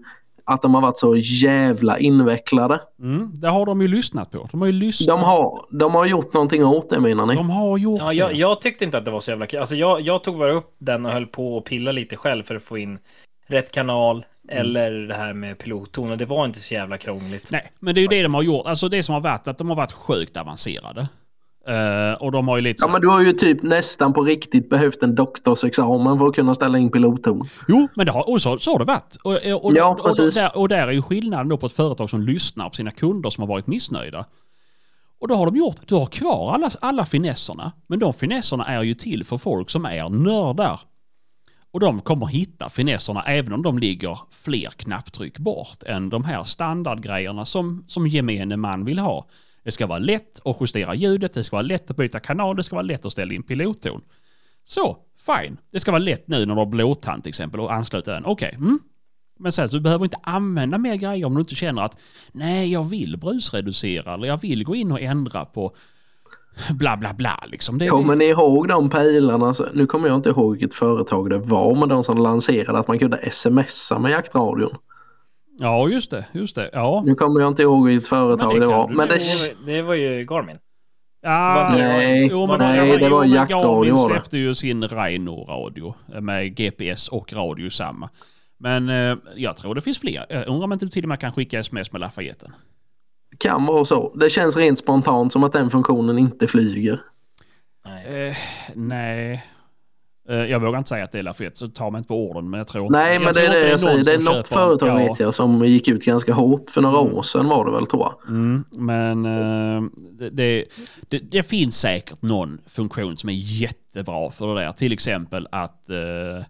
att de har varit så jävla invecklade. Mm, det har de ju lyssnat på. De har ju lyssnat. De har, de har gjort någonting åt det menar ni? De har gjort Ja, det. jag, jag tyckte inte att det var så jävla kul. Alltså jag, jag tog bara upp den och höll på och pilla lite själv för att få in rätt kanal eller det här med pilotton. Och det var inte så jävla krångligt. Nej, men det är ju det de har gjort. Alltså det som har varit att de har varit sjukt avancerade. Eh, och de har ju lite Ja men du har ju typ nästan på riktigt behövt en doktorsexamen för att kunna ställa in pilotton. Jo, men det har, och så, så har det varit. Och, och, och, Ja, och, och, där, och där är ju skillnaden då på ett företag som lyssnar på sina kunder som har varit missnöjda. Och då har de gjort, du har kvar alla, alla finesserna. Men de finesserna är ju till för folk som är nördar. Och de kommer hitta finesserna även om de ligger fler knapptryck bort än de här standardgrejerna som, som gemene man vill ha. Det ska vara lätt att justera ljudet, det ska vara lätt att byta kanal, det ska vara lätt att ställa in pilotton. Så, fine. Det ska vara lätt nu när du har blåtand till exempel och ansluta den. Okej, mm. Men sen så du behöver inte använda mer grejer om du inte känner att nej, jag vill brusreducera eller jag vill gå in och ändra på bla bla bla liksom. Det Kommer ni ihåg de pejlarna? Så- Nu kommer jag inte ihåg vilket företag det var men de som lanserade att man kunde smsa med jaktradion. Ja, just det, just det. Ja. Nu kommer jag inte ihåg vilket företag Men det det, var. Men Det det, var, ju Garmin. Ja, Nej, jo, men nej, det var jaktradio Garmin släppte ju sin Rhino-radio med GPS och radio samma. Men eh, jag tror det finns fler. Jag undrar om inte du till och med kan skicka sms med Lafayetten. Kan vara så. Det känns rent spontant som att den funktionen inte flyger. Nej. Eh, nej. Eh, jag vågar inte säga att det är Lafayette, så ta mig inte på orden. Men jag tror inte, Nej, jag men det tror är inte det jag säger. Det är något företag Ja. vet jag som gick ut ganska hårt för några år sedan var det väl tror jag. Mm, men eh, det, det, det, det finns säkert någon funktion som är jättebra för det där. Till exempel att eh,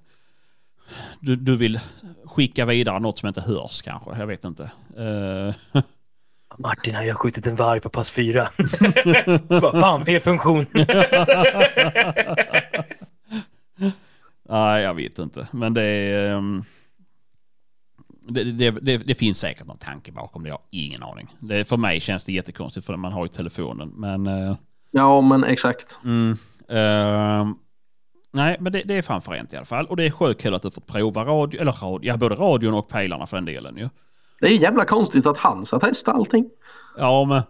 du, du vill skicka vidare något som inte hörs kanske. Jag vet inte. Eh, Martin, jag har skjutit en varg på pass fyra. Fan, fel funktion. Nej, jag vet inte. Men det är... ehm, Det, det, det, det finns säkert någon tanke bakom det. Jag har ingen aning. Det, för mig känns det jättekonstigt för man har ju telefonen. Men... eh, Ja, men exakt. Mm. ehm, nej, men det, det är fan fränt i alla fall. Och det är sjukt kul att du fått prova radio, eller radio, ja, både radion och pejlarna för den delen ju. Det är jävla konstigt att han ska testa allting. Ja, men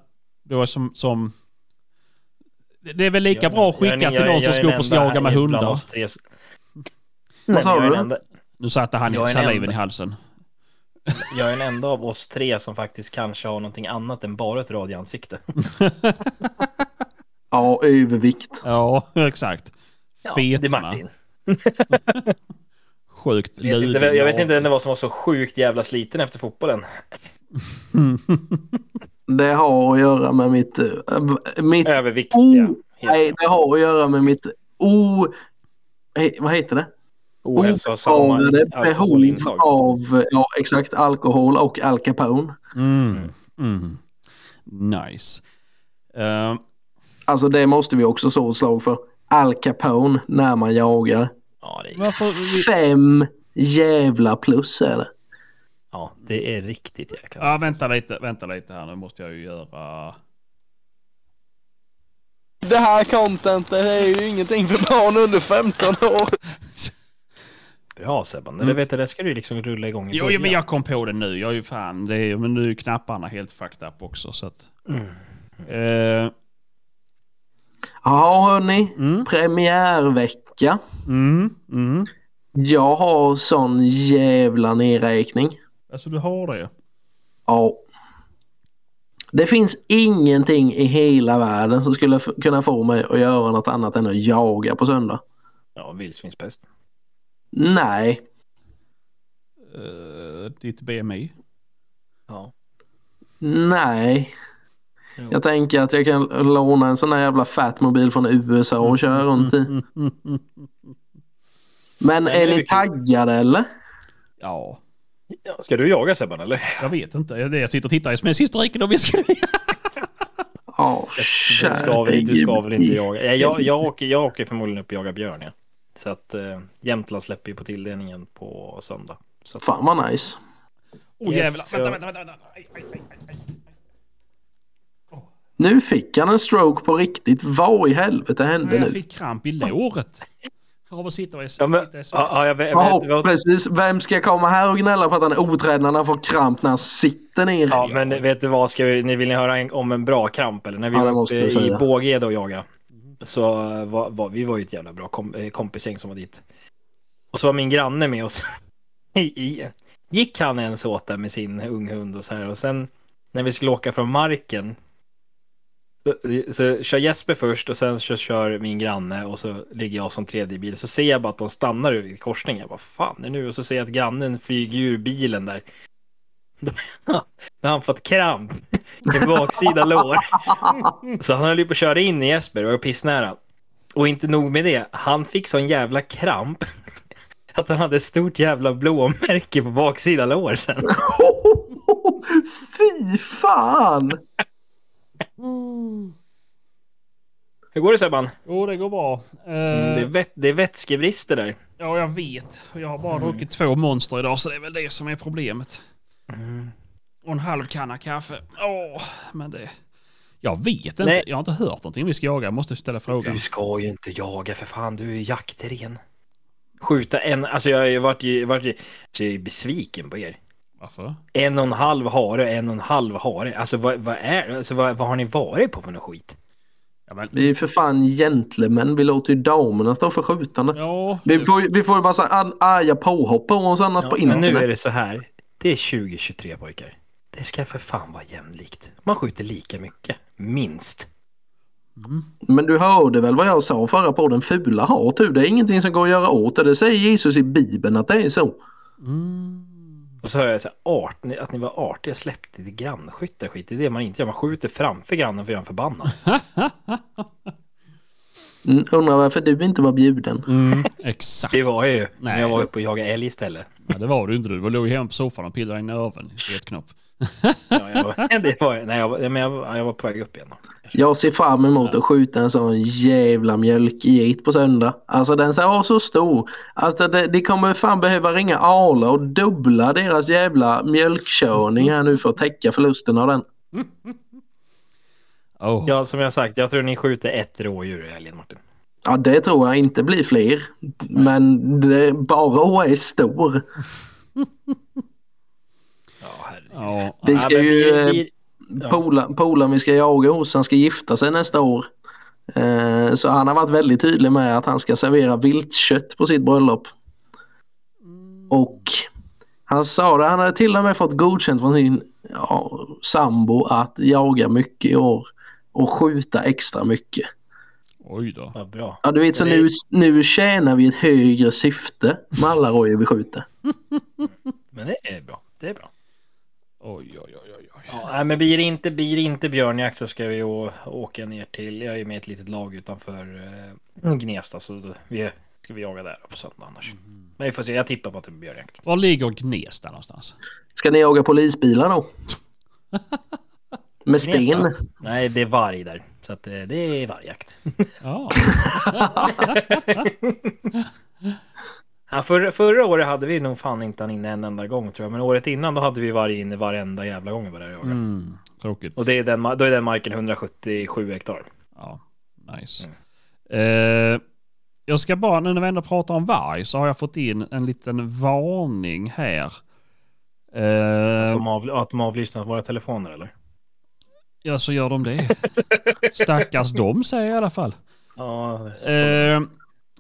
det var som... som det- är väl lika bra att Jag skicka jag till någon som jag är ska upp och jaga med hundar. tre som- Nej, sa du? enda- Nu satte han Jag saliven enda. i halsen. Jag är den enda av oss tre som faktiskt kanske har någonting annat än bara ett radioansikte. Ja, övervikt. Ja, exakt. Ja, det är. Martin. Sjukt Jag vet, inte, jag vet inte var som var så sjukt jävla sliten efter fotbollen. Det har att göra med mitt... äh, mitt Överviktiga. oh, nej, det har att göra med mitt o... eh, vad heter det? Ohälsosamma Obetalade behov alkoholintag. av ja, exakt, alkohol och Al Capone. Mm. Mm. Nice. Ehm, Alltså det måste vi också slå ett slag för. Al Capone när man jagar. Ja, det är. Fem jävla plus är det. ja, det är riktigt jäkla Ja, vänta lite, vänta lite här. Nu måste jag ju göra... Det här contentet är ju ingenting för barn under 15 år. Bra Sebban, det, vet du, det ska du liksom rulla igång i Jo, början. men jag kom på det nu. Jag är ju fan... Det är, men nu är knapparna helt fucked up också. Så att... Mm. Eh, Ja hörni, mm, premiärvecka. mm, mm. Jag har sån jävla nedräkning. Alltså du har det? Ja. Det finns ingenting i hela världen som skulle kunna få mig att göra något annat än att jaga på söndag. Ja, vildsvinspest. Nej, Uh, ditt BMI? Ja. nej. Jo. Jag tänker att jag kan låna en sån här jävla fatmobil från USA och köra runt i. Men är ni taggade eller? Ja, Ska du jaga Sebban eller? jag vet inte. Jag, sitter och tittar i sms-historiken om jag skulle... Ja, Du ska väl inte, du ska väl inte jaga? Jag, jag, jag, åker, jag åker förmodligen upp och jagar björn ja. Så att eh, Jämtland släpper ju på tilldelningen på söndag. Så att, Fan vad nice. Oh Yes, jävlar. så- Vänta, vänta, vänta. vänta. Aj, aj, aj, aj, aj. Nu fick han en stroke på riktigt. Vad i helvete hände Nej, jag nu? fick kramp i låret. Sitta och ja, men, ja, ja, jag vet, jag Ja, vet, vad, precis. Vem ska komma här och gnälla på att han är otränad när han får kramp när han sitter ner? ja, men vet du vad? Ska vi, ni vill ni höra en, om en bra kramp eller? När vi Ja, var uppe i Bågede och jaga. Så eh, var, var, vi var ju ett jävla bra kom, eh, kompisgäng som var dit. Och så var min granne med oss. Gick han ens åt där med sin unghund och så här. Och sen när vi skulle åka från marken. Så, så kör Jesper först och sen så kör min granne och så ligger jag som tredje bil. Så ser jag bara att de stannar vid korsningen. Jag bara, fan är det nu? Och så ser jag att grannen flyger ur bilen där. Då har han fått kramp i baksida lår. Så han höll ju på att köra in i Jesper och var pissnära. Och inte nog med det, han fick sån jävla kramp. Att han hade ett stort jävla blåmärke på baksida lår sen. Fy fan! Hur går det Sebban? Jo, det går bra. Eh, Mm, det, är vät- det är vätskebrister där. Ja, jag vet. Och Jag har bara druckit två monster idag, så det är väl det som är problemet. Och en halv kanna kaffe. Åh, men det... Jag vet inte. Nej. Jag har inte hört någonting vi ska jaga. Jag måste ställa frågan. Du ska ju inte jaga för fan, du är jaktren. Skjuta en, alltså jag har ju varit, varit ju- så jag är besviken på er. Varför? En och en halv hare, en och en halv hare. Alltså vad, vad är alltså, vad, vad har ni varit på för något skit? Ja, men, Vi är för fan gentlemän. Vi låter ju damerna stå för skjutandet. ja, Vi får, ju- vi får ju bara så arga påhopp på oss annars Ja, på men internet. nu är det så här. Det är 2023 pojkar. Det ska för fan vara jämlikt. Man skjuter lika mycket. Minst. Men du hörde väl vad jag sa förra podden? Fula har tur. Det är ingenting som går att göra åt det. Det säger Jesus i Bibeln att det är så. Och så hör jag så här, art, att ni var artiga, släppte till grannskyttar skit. Det är det man inte gör. Man skjuter framför grannen för att göra en förbannad. Mm, undrar varför du inte var bjuden. mm, exakt. Det var jag ju. Nej. När jag var uppe och jagade älg istället. Ja, det var du inte. Du var låg hemma på soffan och pillade i. Ja, jag var, det var, nej, jag, var, men jag, var- jag var på väg upp igen. Jag ser fram emot att skjuta en sån jävla mjölkget på söndag. Alltså den ska vara så stor. Alltså det, de kommer fan behöva ringa Arla och dubbla deras jävla mjölkkörning här nu för att täcka förlusten av den. Oh. Ja, som jag sagt, jag tror ni skjuter ett rådjur i älgen Martin. Ja det tror jag inte blir fler. Men det, bara är stor. Ja, Vi ska ju... vi- eh, vi-. Pola- Polaren vi ska jaga hos, han ska gifta sig nästa år. Eh, så han har varit väldigt tydlig med att han ska servera viltkött på sitt bröllop. Och han sa det, han hade till och med fått godkänt från sin ja, sambo att jaga mycket i år och skjuta extra mycket. oj då. Vad bra. Ja du vet så det- nu, nu tjänar vi ett högre syfte med alla rådjur vi skjuter. Men det är bra. Det är bra. Oj, oj, oj, oj. Ja, nej, men blir det inte, blir det inte björnjakt så ska vi å, åka ner till, jag är med ett litet lag utanför eh, Gnesta så då, vi ska vi jaga där på söndag annars. Men vi får se, jag tippar på att det blir björnjakt. Var ligger Gnesta någonstans? Ska ni jaga polisbilar då? Med sten? Gnesta? Nej, det är varg där. Så att eh, det är vargjakt. Ja. Ja, förra, förra året hade vi nog fan inte han inne en enda gång tror jag. Men året innan då hade vi varg inne varenda jävla gång vi var där och jagade. Mm, tråkigt. Och det är den, då är den marken 177 hektar. Ja, nice. Eh, jag ska bara, nu när vi ändå pratar om varg, så har jag fått in en liten varning här. Eh, De av, att de avlyssnar våra telefoner eller? Ja, så gör de det. Stackars dem säger jag i alla fall. Ja, Eh,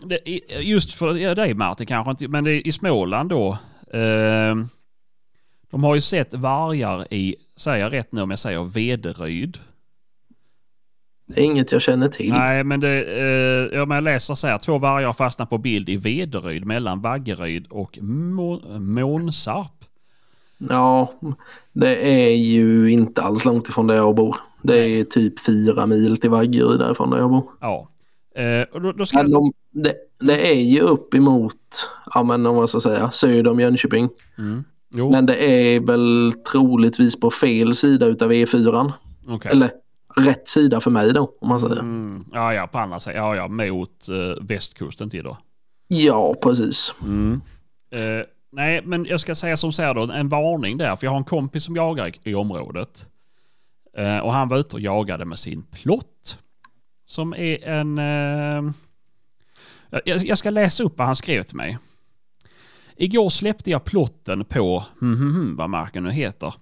det, just för ja, dig Martin kanske inte, men det är i Småland då. Eh, de har ju sett vargar i, säger jag rätt nu om jag säger Vederyd? Det är inget jag känner till. Nej, men det, eh, jag läser så här. Två vargar har fastnat på bild i Vederyd mellan Vaggeryd och Må- Månsarp. Ja, det är ju inte alls långt ifrån där jag bor. Det är typ fyra mil till Vaggeryd därifrån där jag bor. Ja. Eh, och då, då ska de, det, det är ju upp emot, ja men om man ska säga, söder om Jönköping. Mm. Men det är väl troligtvis på fel sida utav E4. okej. Eller rätt sida för mig då, om man säger. Mm, ja, ja, på andra sidan. Ja, ja, mot eh, västkusten till då. Ja, precis. Mm. Eh, nej, men jag ska säga som så här då, en varning där, för jag har en kompis som jagar i, i området. Eh, och han var ute och jagade med sin plott. Som är en... Eh, jag, jag ska läsa upp vad han skrev till mig. Igår släppte jag plotten på, vad marken nu heter.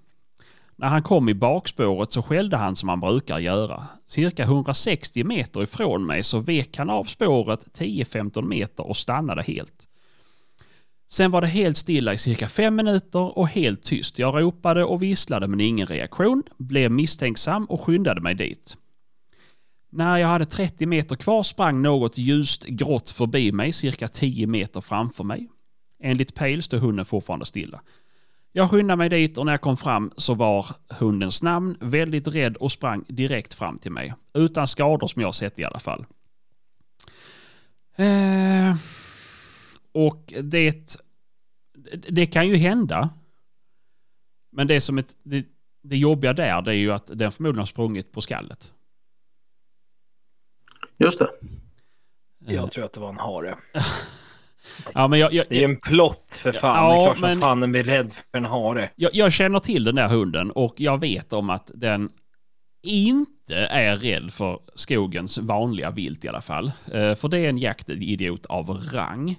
När han kom i bakspåret så skällde han som han brukar göra. Cirka 160 meter ifrån mig så vek han av spåret 10-15 meter och stannade helt. Sen var det helt stilla i cirka fem minuter och helt tyst. Jag ropade och visslade men ingen reaktion, blev misstänksam och skyndade mig dit. När jag hade 30 meter kvar sprang något ljust grått förbi mig cirka 10 meter framför mig. Enligt Pale stod hunden fortfarande stilla. Jag skyndade mig dit och när jag kom fram så var hundens namn väldigt rädd och sprang direkt fram till mig. Utan skador som jag sett i alla fall. Eh, och det, det kan ju hända. Men det som ett, det, det jobbiga där det är ju att den förmodligen har sprungit på skallet. Just det. jag tror att det var en hare. Ja, men jag, jag, Det är en plott för fan. Ja, det är klart som men- fan den blir rädd för en hare. jag, jag känner till den där hunden och jag vet om att den inte är rädd för skogens vanliga vilt i alla fall. Eh, för det är en jaktidiot av rang.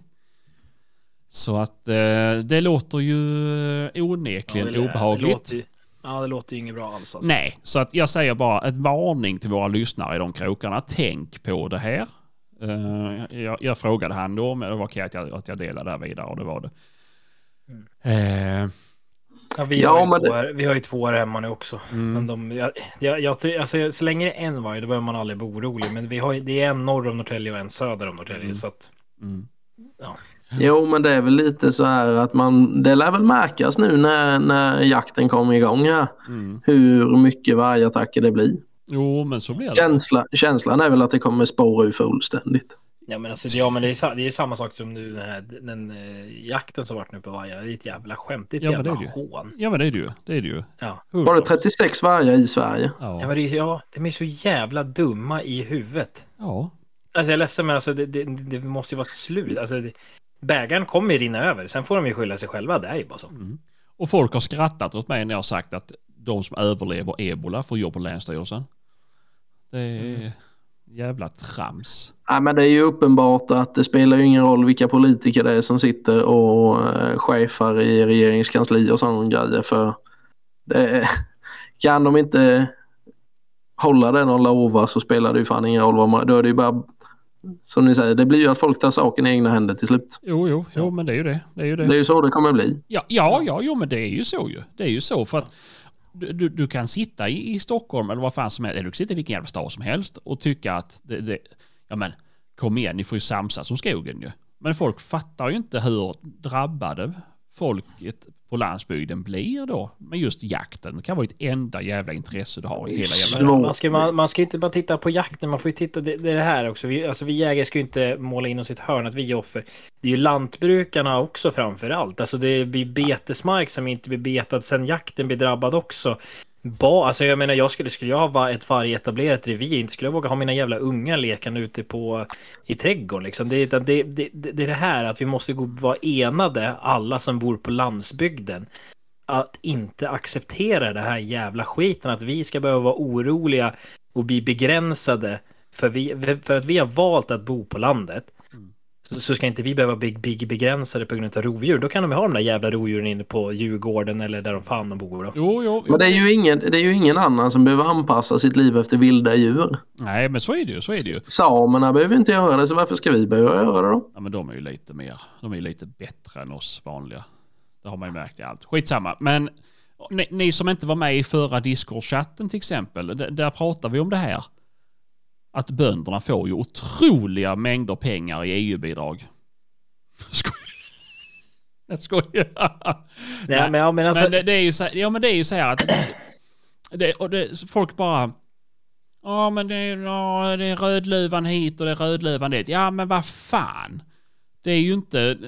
Så att eh, det låter ju onekligen Ja, det- obehagligt. Det låter, ju- Ja, det låter ju inget bra alls. Alltså. Nej, så att jag säger bara ett varning till våra lyssnare i de krokarna. Tänk på det här. Eh, jag, jag frågade han då, men det var okej att jag, att jag delade det här vidare och det var det. Eh, Ja, vi, Ja, har ju men två vi har ju två här hemma nu också. mm. Men de, jag, jag, jag, alltså, så länge det är en varg, då behöver man aldrig bli orolig. Men vi har, det är en norr om Norrtälje och en söder om Norrtälje. Mm. Så att, Mm. Jo, men det är väl lite så här att man, det lär väl märkas nu när, när jakten kommer igång här. Mm. Hur mycket vargattacker det blir. Jo, men så blir det. Känsla, känslan är väl att det kommer spåra ur fullständigt. ja, men alltså, det- ja, men det är, det är samma sak som nu den, här, den eh, jakten som varit nu på vargar. Det är ett jävla skämt. Det är ett Ja, men det jävla är det hån. Ja, men det är det ju. Det är det ju. Ja. Var det 36 vargar i Sverige? Ja, Ja. men det, är- ja, de är så jävla dumma i huvudet. ja. Alltså jag är ledsen men alltså det, det, det måste ju vara ett slut. Alltså, det, bägaren kommer ju rinna över. Sen får de ju skylla sig själva. Det är ju bara så. Mm. Och folk har skrattat åt mig när jag har sagt att de som överlever ebola får jobb på Länsstyrelsen. Det är jävla trams. Nej, men det är ju uppenbart att det spelar ju ingen roll vilka politiker det är som sitter och eh, chefar i regeringskansli och sådana grejer. För det är, kan de inte hålla det de lovar så spelar det ju fan ingen roll vad man... Då är det ju bara... Som ni säger, det blir ju att folk tar saken i egna händer till slut. Jo, jo, jo, men det är ju det. Det är ju det. Det är ju så det kommer bli. Ja, ja, ja, jo, men det är ju så ju. Det är ju så för att du, du, du kan sitta i, i Stockholm eller vad fan som helst, eller du kan sitta i vilken jävla stad som helst och tycka att det, det, ja men kom igen, ni får ju samsas om skogen ju. Men folk fattar ju inte hur drabbade folket på landsbygden blir då med just jakten. Det kan vara ett enda jävla intresse du har i hela jävla... Man, ska, man, man ska inte bara titta på jakten, man får ju titta, det, det är det här också. Vi, alltså vi jägare ska ju inte måla in oss i ett hörn att vi är offer. Det är ju lantbrukarna också framför allt. Alltså det blir betesmark som inte blir betad sen jakten blir drabbad också. Ba, alltså jag menar, jag skulle, skulle jag ha ett vargetablerat revir, inte skulle jag våga ha mina jävla unga lekande ute på i trädgården liksom. Det, är- det, det, det, det är det här att vi måste gå, vara enade, alla som bor på landsbygden att inte acceptera det här jävla skiten, att vi ska behöva vara oroliga och bli begränsade för, vi, för att vi har valt att bo på landet. Så, så ska inte vi behöva bli, bli begränsade på grund av rovdjur. Då kan de ha de där jävla rovdjuren inne på Djurgården eller där de fan de bor då. Jo, jo, jo. Men det är, ju ingen, det är ju ingen annan som behöver anpassa sitt liv efter vilda djur. Nej, men så är det ju. Så är det ju. Samerna behöver inte göra det, så varför ska vi behöva göra det då? Ja, men de är ju lite mer, de är ju lite bättre än oss vanliga. Det har man ju märkt i allt. Skitsamma. Men ni, ni som inte var med i förra Discord-chatten till exempel, d- där pratar vi om det här. Att bönderna får ju otroliga mängder pengar i EU-bidrag. Jag skojar. Nej, men, ja, men alltså, Men det, det är ju så, ja men det är ju så här att det, och det, folk bara Ja men det, är- ja, det är rödluvan hit och det är rödluvan dit. Ja men vad fan. Det är ju inte...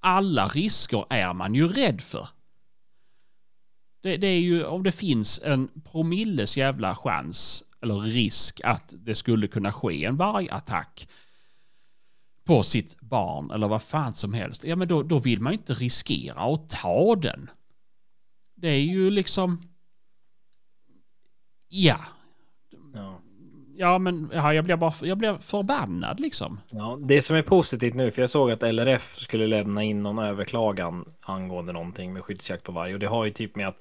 Alla risker är man ju rädd för. Det, det är ju om det finns en promilles jävla chans eller risk att det skulle kunna ske en vargattack på sitt barn eller vad fan som helst. Ja men då, då vill man ju inte riskera att ta den. Det är ju liksom... Ja. ja. Ja men ja, jag blir bara jag blir förbannad liksom. Ja, det som är positivt nu, för jag såg att LRF skulle lämna in någon överklagan angående någonting med skyddsjakt på varg. Och det har ju typ med att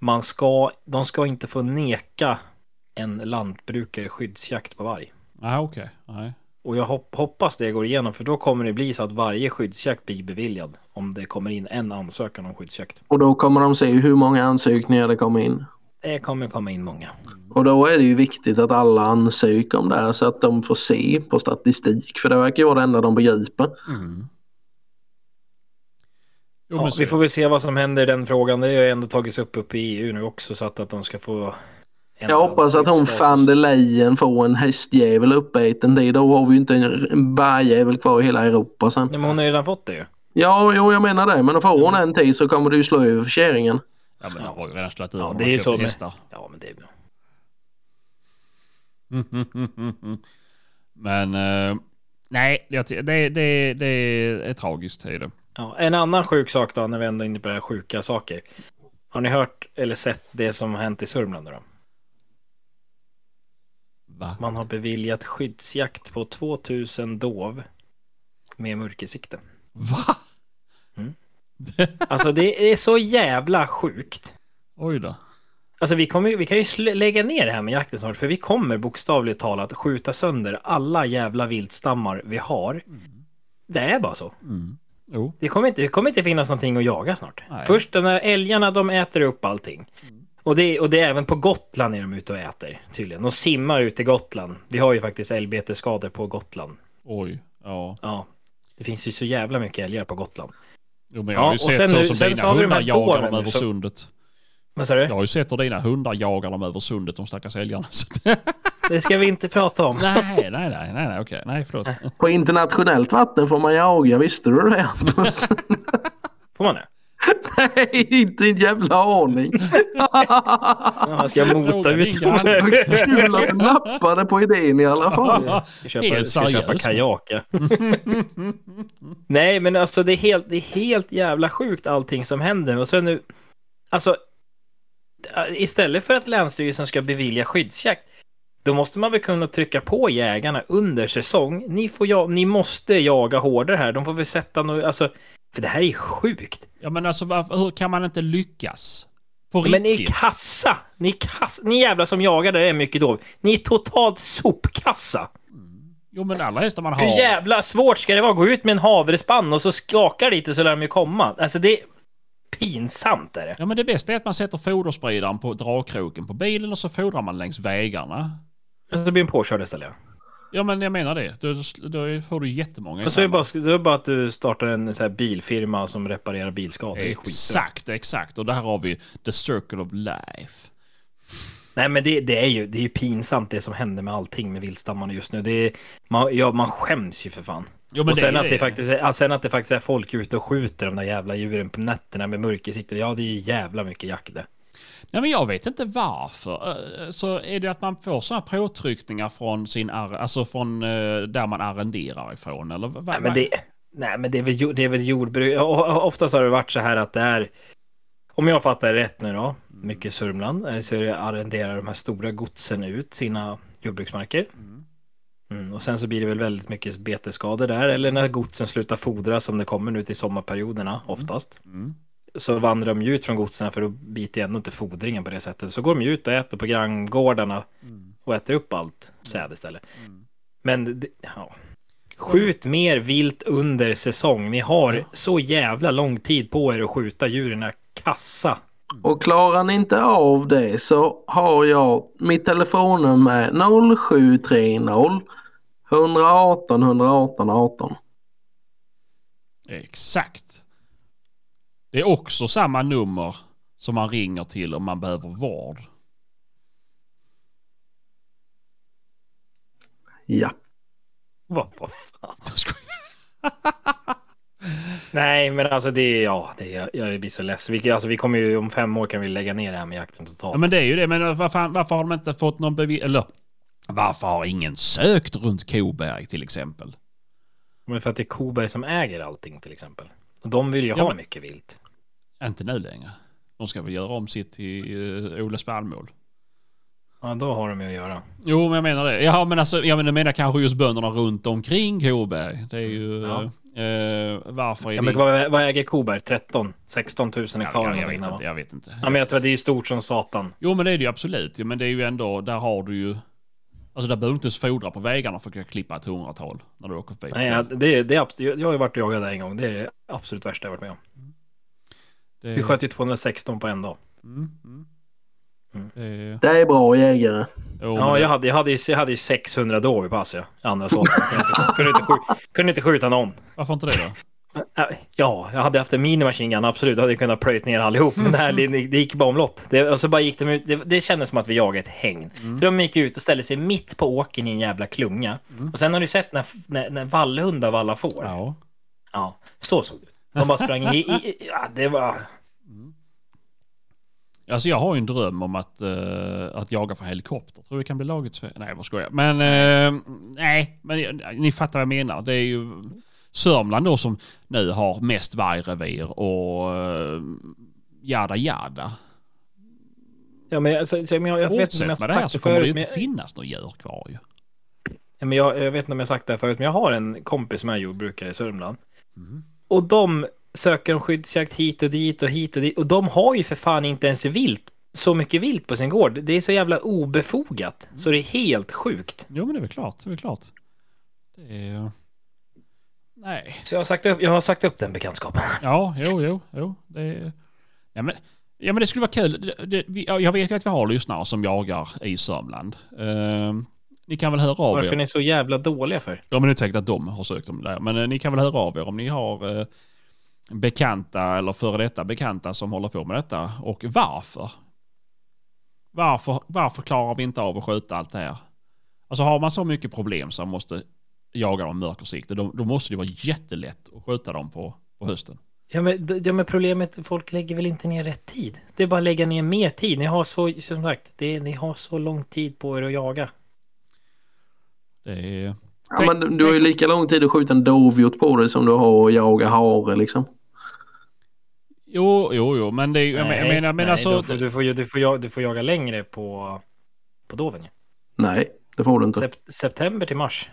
man ska, de ska inte få neka en lantbrukare skyddsjakt på varg. Ja okej. Nej. Och jag hop- hoppas det går igenom, för då kommer det bli så att varje skyddsjakt blir beviljad. Om det kommer in en ansökan om skyddsjakt. Och då kommer de se hur många ansökningar det kommer in. Det kommer komma in många. Och då är det ju viktigt att alla ansöker om det här så att de får se på statistik. För det verkar ju vara det enda de begriper. Mm. Jo, Ja, vi får väl se vad som händer i den frågan. Det har ju ändå tagits upp, upp i EU nu också, så att, att de ska få... Jag hoppas att hon van der Leyen får en hästjävel uppäten dit. Då har vi ju inte en- vargjävel kvar i hela Europa sen. Nej, men hon har ju redan fått det ju. Ja, jo, jag menar det. Men då får hon en till så kommer det ju slå över kärringen. Ja men de har ju redan slagit ur Ja, det är ju så med- hästar. Ja, men det är bra. Men eh, nej, ty- det, det, det är tragiskt. Är det. Ja, en annan sjuk sak då, när vi ändå är inne det här sjuka saker. Har ni hört eller sett det som har hänt i Sörmland då? Va? Man har beviljat skyddsjakt på 2000 dov med mörkersikte. Va? Alltså det är så jävla sjukt. Oj då. Alltså vi, kommer, ju- vi kan ju lägga ner det här med jakten snart, för vi kommer bokstavligt talat skjuta sönder alla jävla viltstammar vi har. Det är bara så. Mm. Det kommer inte, det kommer inte finnas någonting att jaga snart. Nej. Först de här älgarna, de äter upp allting. Och det, och det är även på Gotland är de ute och äter tydligen. De simmar ut i Gotland. Vi har ju faktiskt älgbetesskador på Gotland. Oj. Ja. Ja. Det finns ju så jävla mycket älgar på Gotland. Jo, men jag Ja, har ju och sett sen så som sen dina hundar jagar dem över sundet. Vad sa du? Jag har ju sett hur dina hundar jagar dem över sundet, de stackars älgarna. Det ska vi inte prata om. nej, nej, nej, nej, nej, okej. Nej, förlåt. På internationellt vatten får man jaga, visste du det? Får man det? Nej, inte en jävla aning. Ja, ska jag mota ut. Kul att du nappade på idén i alla fall. Jag ska köpa, Helt ska köpa seriöst. kajak. ja. Nej, men alltså det är, helt, det är helt jävla sjukt allting som händer. Och så nu, alltså, istället för att Länsstyrelsen ska bevilja skyddsjakt, då måste man väl kunna trycka på jägarna under säsong. Ni, får ja, ni måste jaga hårdare här. De får väl sätta något, alltså, för det här är sjukt. Ja, men alltså varför, hur kan man inte lyckas? På Men ni är riktigt? kassa! Ni, är kass, ni jävlar som jagar där är mycket då. Ni är totalt sopkassa. Jo, men alla hästar man Hur har... jävla svårt ska det vara gå ut med en havrespann och så skakar lite så lär de ju komma? Alltså det är pinsamt är det. Ja, men det bästa är att man sätter foderspridaren på dragkroken på bilen och så fodrar man längs vägarna. Alltså det blir en påkörd istället. Ja, men jag menar det. Då, då får du jättemånga Och så är bara, det är bara att du startar en så här bilfirma som reparerar bilskador. Exakt, exakt. Och där har vi the circle of life. Nej men det, det är ju det är ju pinsamt det som händer med allting med viltstammarna just nu. Det är, man, ja, man skäms ju för fan. Jo, men och sen, är att det faktiskt är, sen att det faktiskt är folk ute och skjuter de där jävla djuren på nätterna med mörkersikte. Ja, det är ju jävla mycket jakt det. Nej, men jag vet inte varför. Eh, Så är det att man får sådana påtryckningar från sin, alltså från eh, där man arrenderar ifrån eller? vad- Nej, men det, nej, men det är väl, det är väl jordbruk. Oftast har det varit så här att det är, om jag fattar det rätt nu då, mycket Sörmland, eh, så är det arrenderar de här stora godsen ut sina jordbruksmarker. Mm, och sen så blir det väl väldigt mycket betesskador där, eller när godsen slutar fodra som det kommer nu till sommarperioderna oftast. Mm. Så vandrar de ju ut från godsen för då biter ju ändå inte fodringen på det sättet. Så går de ut och äter på granngårdarna och äter upp allt säd istället. Men det, ja. Skjut mer vilt under säsong. Ni har så jävla lång tid på er att skjuta djuren, kassa. Och klarar ni inte av det så har jag mitt telefonnummer är 0730 118 118 18. Exakt. Det är också samma nummer som man ringer till om man behöver vård. Ja. Vad, vad fan. Nej, men alltså det är, ja, det är, jag blir så ledsen. Vi, alltså, vi kommer ju, om fem år kan vi lägga ner det här med jakten totalt. Ja men det är ju det. Men varför, varför har de inte fått någon bevis... Eller varför har ingen sökt runt Koberg till exempel? Men för att det är Koberg som äger allting till exempel. De vill ju Ja, ha men- mycket vilt. Inte nu längre. De ska väl göra om sitt till uh, Ole Spannmål. Ja, då har de ju att göra. Jo, men jag menar det. Ja, men alltså, jag menar, menar kanske just bönderna runt omkring Koberg. Det är ju... Ja. eh, varför är Ja, det... men vad, vad äger Koberg? 13? 16 000 hektar? ja, jag, jag, vet inte, jag vet inte. Ja, men jag tror att det är ju stort som satan. Jo, men det är det ju absolut. Jo, men det är ju ändå... Där har du ju... Alltså där behöver du inte ens fodra på vägarna för att kunna klippa ett hundratal när du åker förbi. Nej, det, det är absolut, jag har ju varit och jagat där en gång. Det är det absolut värsta jag varit med om. det, Vi sköt ju 216 på en dag. Mm, mm. Mm. Det, Det är bra jägare. jo, Ja, det- jag hade, jag hade, ju, jag hade ju 600 då i pass, ja. Andra sorter. Kunde inte, kunde, inte skjuta, kunde inte skjuta någon. Varför inte det då? Äh, Ja, jag hade haft en minimachine gun, absolut. Jag hade kunnat plöjt ner allihop. Men det, här, det, gick bara omlott. Det, och så bara gick de ut. Det, det kändes som att vi jagade ett hägn. För de gick ut och ställde sig mitt på åkern i en jävla klunga. Och sen har du sett när, när, när vallhundar vallar får. Ja. Ja. så såg det ut. De bara sprang i, i, ja, det var... Alltså jag har ju en dröm om att, eh, att jaga för helikopter. Tror det kan bli laget så? Nej, vad skojar. Men eh, nej, men eh, ni fattar vad jag menar. Det är ju Sörmland då som nu har mest vargrevir och uh, jada jada. Ja, men, alltså, så, men jag, jag vet inte om jag med det här sagt så kommer det ju inte finnas något djur kvar ju. ja, men jag, jag vet inte om jag sagt det här förut, men jag har en kompis som är jordbrukare i Sörmland. Mm. Och de söker om skyddsjakt hit och dit och hit och dit. Och de har ju för fan inte ens vilt så mycket vilt på sin gård. Det är så jävla obefogat. Så det är helt sjukt. Jo, men det är väl klart. Det är väl klart. Det är... Nej. Så jag har sagt upp, jag har sagt upp den bekantskapen. Ja, jo, jo, jo. Det är... ja, men, ja, men det skulle vara kul. Det, det, vi, ja, jag vet ju att vi har lyssnare som jagar i Sörmland. Ehm, ni kan väl höra av Varför är er. ni så jävla dåliga för? Ja, men det är säkert att de har sökt om det där. Men eh, ni kan väl höra av er om ni har eh, bekanta eller före detta bekanta som håller på med detta. Och varför? Varför, varför klarar vi inte av att skjuta allt det här? Alltså har man så mycket problem som måste jaga dem mörkersikte, då, då måste det vara jättelätt att skjuta dem på, på hösten. Ja men, ja men problemet, folk lägger väl inte ner rätt tid? Det är bara att lägga ner mer tid. Ni har så, som sagt, det, ni har så lång tid på er att jaga. Det är... Ja, men du har ju lika lång tid att skjuta en dovhjort på dig som du har att jaga hare liksom. Jo, jo, jo, men det är ju- jag men- jag menar, men nej, alltså... Du får, du, får, ju- du, får, jaga- du får jaga längre på, på doven ju. Nej, det får du inte. Sep, september till mars.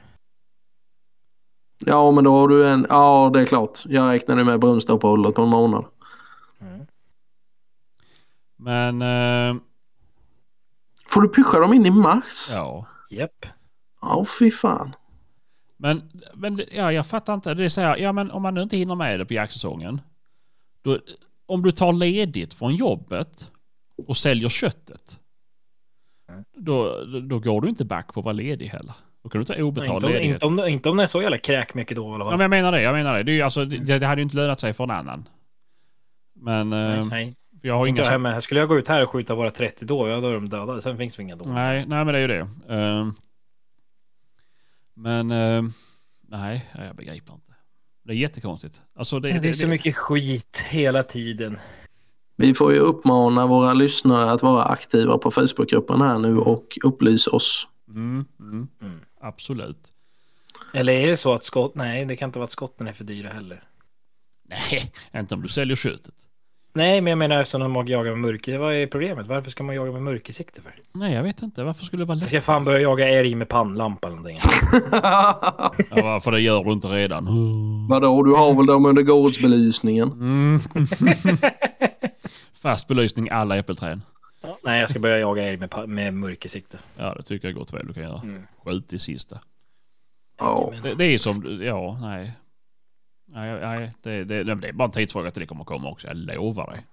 Ja, men då har du en... Ja, det är klart. Jag räknade med brunstuppehållet på en månad. Mm. Men... eh, Får du pusha dem in i mars? ja. Japp. Ja, fy fan. Men, men ja, jag fattar inte. Det är så här, ja men om man nu inte hinner med det på jaktsäsongen. Då, om du tar ledigt från jobbet och säljer köttet. Mm. Då, då går du inte back på att vara ledig heller. Då kan du ta obetald Inte om, ledighet. inte, om, inte om det är så jävla kräk mycket då i alla Ja, fall. men jag menar det. Jag menar det. Det, är ju alltså, det, det hade ju inte lönat sig för en annan. Men nej, eh, nej. jag har Inte inga... jag hemma. Skulle jag gå ut här och skjuta bara 30 då, ja då är de döda. Sen finns det inga då. Nej, nej men det är ju det. Eh, men eh, nej, jag begriper inte. Det är jättekonstigt. Alltså det, Det är så mycket skit hela tiden. Vi får ju uppmana våra lyssnare att vara aktiva på Facebookgruppen här nu och upplysa oss. Mm, mm, Mm. Absolut. Eller är det så att skott... Nej, det kan inte vara att skotten är för dyra heller. Nej, inte om du säljer köttet. Nej, men jag menar eftersom de jagar med mörker. Vad är problemet? Varför ska man jaga med mörkersikte för? Nej, jag vet inte. Varför skulle det vara Jag lätt? ska fan börja jaga älg med pannlampa eller någonting. Ja, varför det gör du inte redan? Vadå, du har väl dem under gårdsbelysningen? Mm. Fast belysning alla äppelträd. Ja, nej, jag ska börja jaga älg med, med mörkersikte. Ja, det tycker jag gott väl du kan göra. Mm. Skjut i sista. Ja. Det, det är som, ja, nej. Nej, nej det, det, det är bara en tidsfråga till det kommer komma också. Jag lovar dig.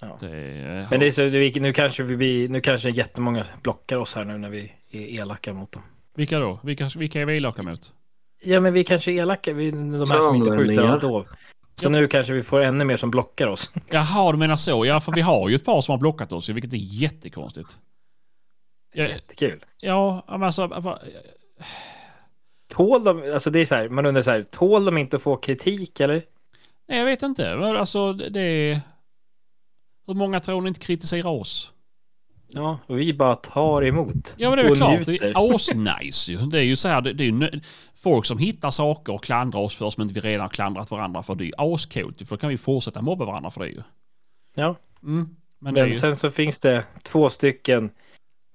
Ja. Det, är- Men det är så, det- nu kanske vi blir, nu kanske jättemånga blockar oss här nu när vi är elaka mot dem. Vilka då? Vilka, vilka är vi elaka mot? Ja, men vi kanske är elaka, vi, de här som inte skjuter alla Så nu kanske vi får ännu mer som blockar oss. Jaha, du menar så. Ja, för vi har ju ett par som har blockat oss, vilket är jättekonstigt. Ja, Jättekul. ja men alltså... Tål de, alltså det är så här, man undrar så här, tål de inte att få kritik eller? Nej, jag vet inte. Alltså, det är... Hur många tror ni inte kritiserar oss? Ja, och vi bara tar emot. Ja, men det är väl klart. Det njuter. är asnice ju. Det är ju så här, det, det är ju folk som hittar saker och klandrar oss för som inte vi redan har klandrat varandra för. Det är ju ascoolt för då kan vi fortsätta mobba varandra för det ju. Ja, Mm. Men det men ju... sen så finns det två stycken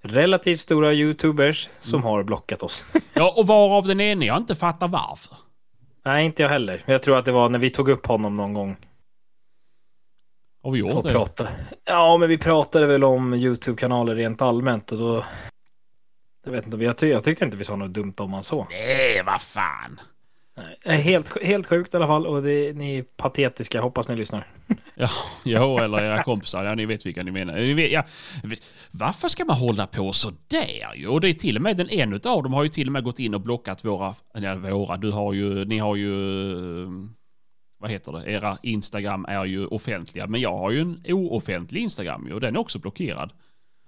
relativt stora youtubers som Mm. har blockat oss. Ja, och varav den ene jag inte fattar varför. Nej, inte jag heller. Jag tror att det var när vi tog upp honom någon gång. Har vi gjort det? prata. Ja, men vi pratade väl om YouTube-kanaler rent allmänt och då... Jag vet inte, jag, ty jag tyckte inte vi sa något dumt om han så. Nej, vad fan. Nej. Eh, Helt, helt sjukt i alla fall och det, ni är patetiska, hoppas ni lyssnar. Ja, jo, eller era kompisar. Ja, ni vet vilka ni menar. Ni vet, ja, varför ska man hålla på så där ju? Och det är till och med den en av dem har ju till och med gått in och blockat våra, ja, våra, du har ju, ni har ju, vad heter det, era Instagram är ju offentliga. Men jag har ju en ooffentlig Instagram och den är också blockerad.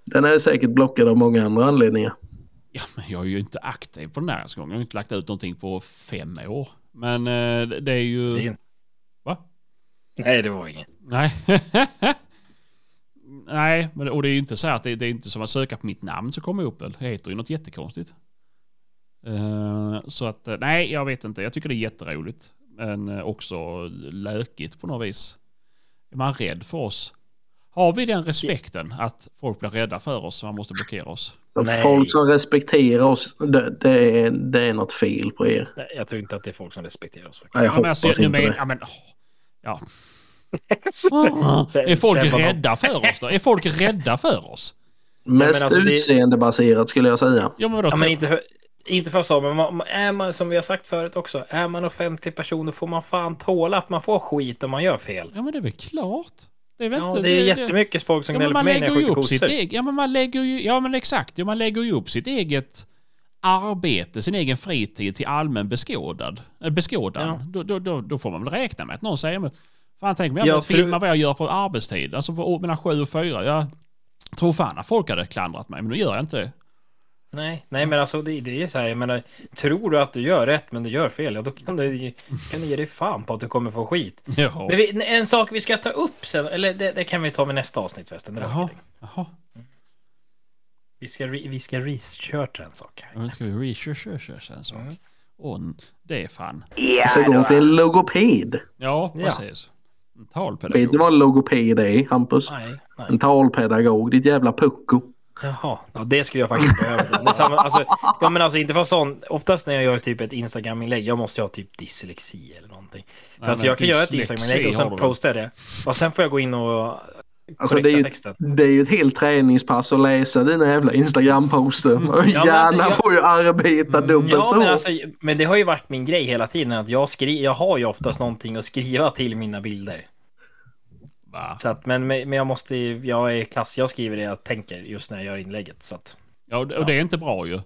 Den är säkert blockad av många andra anledningar. Ja, men jag är ju inte aktiv på den här gången. Jag har inte lagt ut någonting på fem år. Men eh, det är ju... Det är... Va? Nej, det var inget. Nej. Nej, men, och det är ju inte så här att det, det är inte som att söka på mitt namn så kommer jag upp. Det heter ju något jättekonstigt. Eh, så att, eh, nej, jag vet inte. Jag tycker det är jätteroligt. Men eh, också lökigt på något vis. Är man rädd för oss? Har vi den respekten att folk blir rädda för oss så man måste blockera oss? Nej. folk som respekterar oss, det, det, är, det är något fel på er. Nej, jag tror inte att det är folk som respekterar oss. Faktiskt. Nej, jag Ja, men hoppas alltså, inte men, det. ja, men, ja. är folk rädda för oss då? Är folk rädda för oss? Mest alltså, det- utseendebaserat skulle jag säga. Ja, men vadå? Ja, men inte inte för så, men man, är man, som vi har sagt förut också, är man offentlig person då får man fan tåla att man får skit om man gör fel. Ja, men det är väl klart. Det är, väl Ja, inte, det är jättemycket folk som Ja, gnäller på mig när jag ju skjuter kossor. eget... Ja, men man lägger ju... Ja, men exakt. Ja, man lägger ju upp sitt eget arbete, sin egen fritid till allmän beskådad. Äh, beskådan. Ja. Då, då, då, då får man väl räkna med att någon säger men, Fan, tänk mig Jag att tror- vad jag gör på arbetstid. Alltså på mellan sju och fyra. Jag tror fan att folk hade klandrat mig, men nu gör jag inte det. Nej, nej men alltså det, det är så här, jag menar, tror du att du gör rätt men du gör fel, ja då kan du, kan du ge dig fan på att du kommer få skit. Jaha. Men vi, en sak vi ska ta upp sen, eller det, det kan vi ta vid nästa avsnitt förresten. Det Jaha. Jaha. Vi ska, re, vi ska researcha en sak. här. Ja, Nu ska vi researcha en sak. Mm. Och det är fan. Jag ska gå till en logoped. Ja, Ja. precis. En Vet talpedagog. du vad en logoped är, Hampus? Nej, nej. En talpedagog, ditt jävla pucko. Jaha, ja, det skulle jag faktiskt behöva. Samma, alltså, ja, men alltså inte för sån, oftast när jag gör typ ett Instagram-inlägg, jag måste ha typ dyslexi eller någonting. För Nej, alltså jag kan göra ett Instagram-inlägg och sen jag det. Och sen får jag gå in och Alltså det är, ju, texten. det är ju ett helt träningspass att läsa dina jävla Instagram-poster. Och men alltså, Hjärnan jag- får ju arbeta dubbelt Ja, så men, alltså, men det har ju varit min grej hela tiden. Att jag, skri jag har ju oftast någonting att skriva till mina bilder. Va? Så att, men, men jag måste jag är kass. Jag skriver det jag tänker just när jag gör inlägget. Så att, Ja, och det- och det är inte bra ju.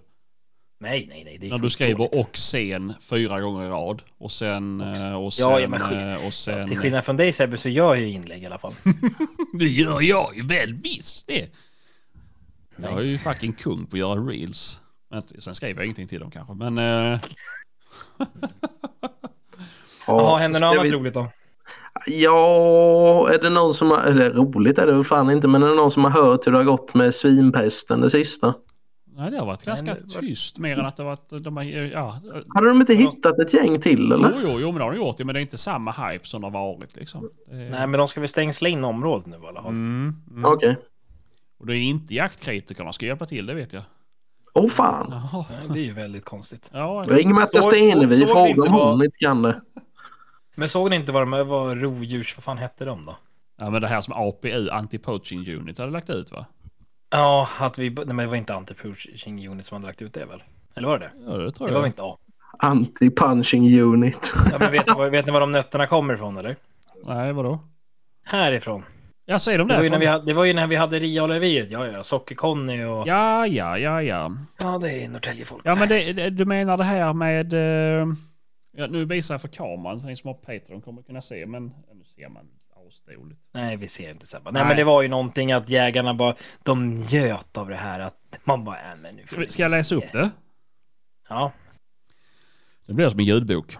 nej, nej, nej. Det är När du skriver skitdåligt. och sen fyra gånger i rad. Och sen... eh, Och sen... Ja, ja, men skit. eh, och sen Till skillnad från dig Sebbe så gör jag ju inlägg i alla fall. Det gör jag ju väl visst det. Jag är ju fucking kung på att göra reels. Men Sen skriver jag ingenting till dem kanske. Men... eh, Jaha, händer ska något annat vi- roligt då? Ja, är det någon som har, eller roligt är det väl fan inte, men är det någon som har hört hur det har gått med svinpesten det sista? nej, det har varit ganska var- tyst. Mer än att det har varit... De har, ja, Hade de inte hittat ett gäng till eller? jo, jo, jo, men det har de gjort det. Men det är inte samma hype som det har varit liksom. Nej, men de ska väl stängsla in området nu i alla fall. Mm, mm. Okej. Och det är inte jaktkritikerna ska hjälpa till, det vet jag. Åh fan. Jaha. Nej, Det är ju väldigt konstigt. Ja, Ring Märta Stenevi fråga om hon inte kan det. Men såg ni inte vad de var rovdjurs... Vad fan hette de då? ja, men det här som APU, Anti-Poaching Unit, hade lagt ut va? Ja, att vi... Nej, men det var inte anti-pushing unit som hade lagt ut det väl? Eller var det? Ja, det tror Det var jag. väl inte A? Anti-punching unit. Ja, men vet, ni var- vet ni var de nötterna kommer ifrån eller? Nej, vadå? Härifrån. Ja, säger de Det var, ju när vi där? hade, det var ju när vi hade Ria-reviret. Ja, ja. Socker-Conny och... Ja, ja, ja, ja. Ja, det är Norrtäljefolk. Ja, men det, det, du menar det här med... eh, ja, nu visar jag för kameran, så ni som har Patreon kommer kunna se, men nu ser man asdåligt. Nej, vi ser inte Sebba. Nej, Nej. men det var ju någonting att jägarna bara... De njöt av det här att man bara... Äh, men nu får Ska jag läsa upp det? Ja. Det blir som en ljudbok.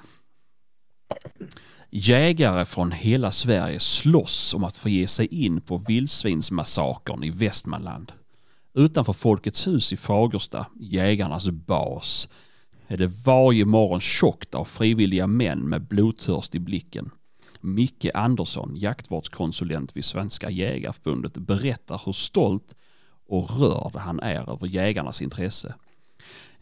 Jägare från hela Sverige slåss om att få ge sig in på vildsvinsmassakern i Västmanland. Utanför Folkets hus i Fagersta, jägarnas bas, är det varje morgon tjockt av frivilliga män med blodtörst i blicken. Micke Andersson, jaktvårdskonsulent vid Svenska Jägarförbundet, berättar hur stolt och rörd han är över jägarnas intresse.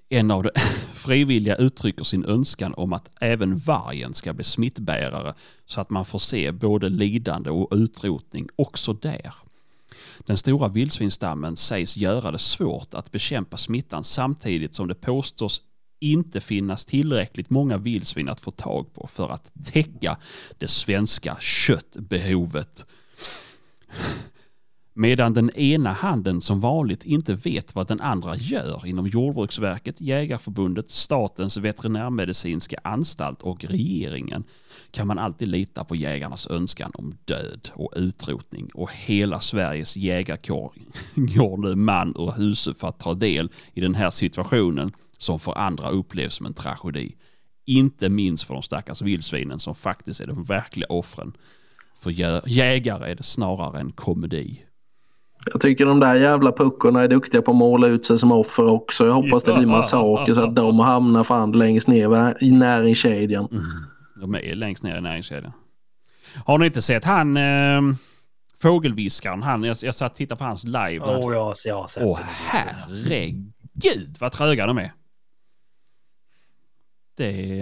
En av de frivilliga uttrycker sin önskan om att även vargen ska bli smittbärare så att man får se både lidande och utrotning också där. Den stora vildsvinsstammen sägs göra det svårt att bekämpa smittan samtidigt som det påstås inte finnas tillräckligt många vildsvin att få tag på för att täcka det svenska köttbehovet. Medan den ena handen som vanligt inte vet vad den andra gör inom Jordbruksverket, Jägarförbundet, Statens veterinärmedicinska anstalt och regeringen kan man alltid lita på jägarnas önskan om död och utrotning och hela Sveriges jägarkår går nu man ur huset för att ta del i den här situationen som för andra upplevs som en tragedi. Inte minst för de stackars vildsvinen som faktiskt är de verkliga offren. För jä- jägare är det snarare en komedi. Jag tycker de där jävla puckorna är duktiga på att måla ut sig som offer också. Jag hoppas det blir massaker så att de hamnar fan längst ner i näringskedjan. De är längst ner i näringskedjan. Har ni inte sett han eh, fågelviskaren? Han, jag, jag satt och tittade på hans live. Åh, oh, ja, jag har sett Åh det. herregud vad tröga de är. Det.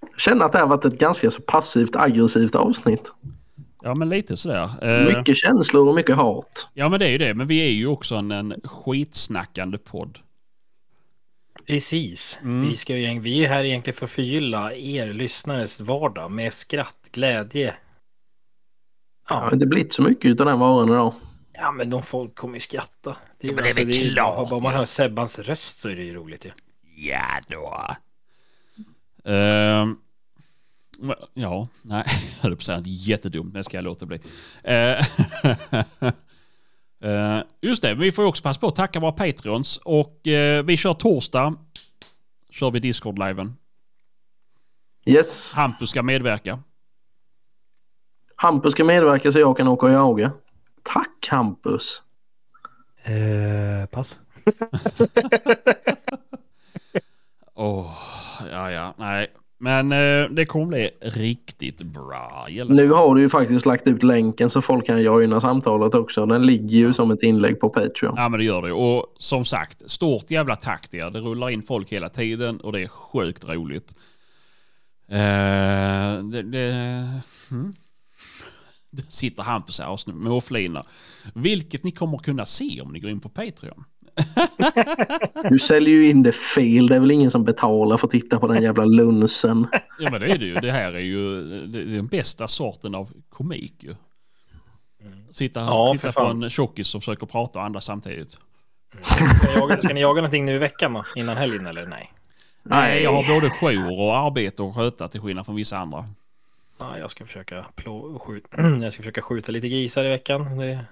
Jag känner att det har varit ett ganska så passivt aggressivt avsnitt. Ja, men lite sådär. Eh, Mycket känslor och mycket hat. Ja, men det är ju det. Men vi är ju också en, en skitsnackande podd. Precis. Mm. Vi, ska ju, vi är här egentligen för att förgylla er lyssnares vardag med skratt, glädje. Det har Ja, inte blivit så mycket av den varan idag. ja men de folk kommer ju skratta. Det är, Ja, men det är väl ju klart, bara, man ja. hör Sebbans röst så är det ju roligt ju. Ja då. Ehm, ja, nej, jag höll på att säga något jättedumt. Det ska jag låta bli. Eh, eh, just det, vi får också passa på att tacka våra Patreons. Och eh, vi kör torsdag. Kör vi Discord-liven. Yes. Hampus ska medverka. Hampus ska medverka så jag kan åka och jaga. Tack Hampus. Eh, pass. Åh, ja, ja, nej. Men eh, det kommer bli riktigt bra. Nu har du ju faktiskt lagt ut länken så folk kan joina samtalet också. Den ligger ju som ett inlägg på Patreon. Ja men det gör det. Och som sagt, stort jävla tack till er. Det rullar in folk hela tiden och det är sjukt roligt. Eh, det, det, mm. Där sitter Hampus här och småflinar. Vilket ni kommer kunna se om ni går in på Patreon. Du säljer ju in det fel. Det är väl ingen som betalar för att titta på den jävla lunsen. Ja men det är det ju. Det här är ju det är den bästa sorten av komik ju. Sitta, Ja, titta på en tjockis som försöker prata och andas samtidigt. Ska ni, jaga, ska ni jaga någonting nu i veckan då? Innan helgen eller nej? Nej, jag har både jour och arbete att sköta till skillnad från vissa andra. Ja, jag ska försöka plå, skjuta, jag ska försöka skjuta lite grisar i veckan. Det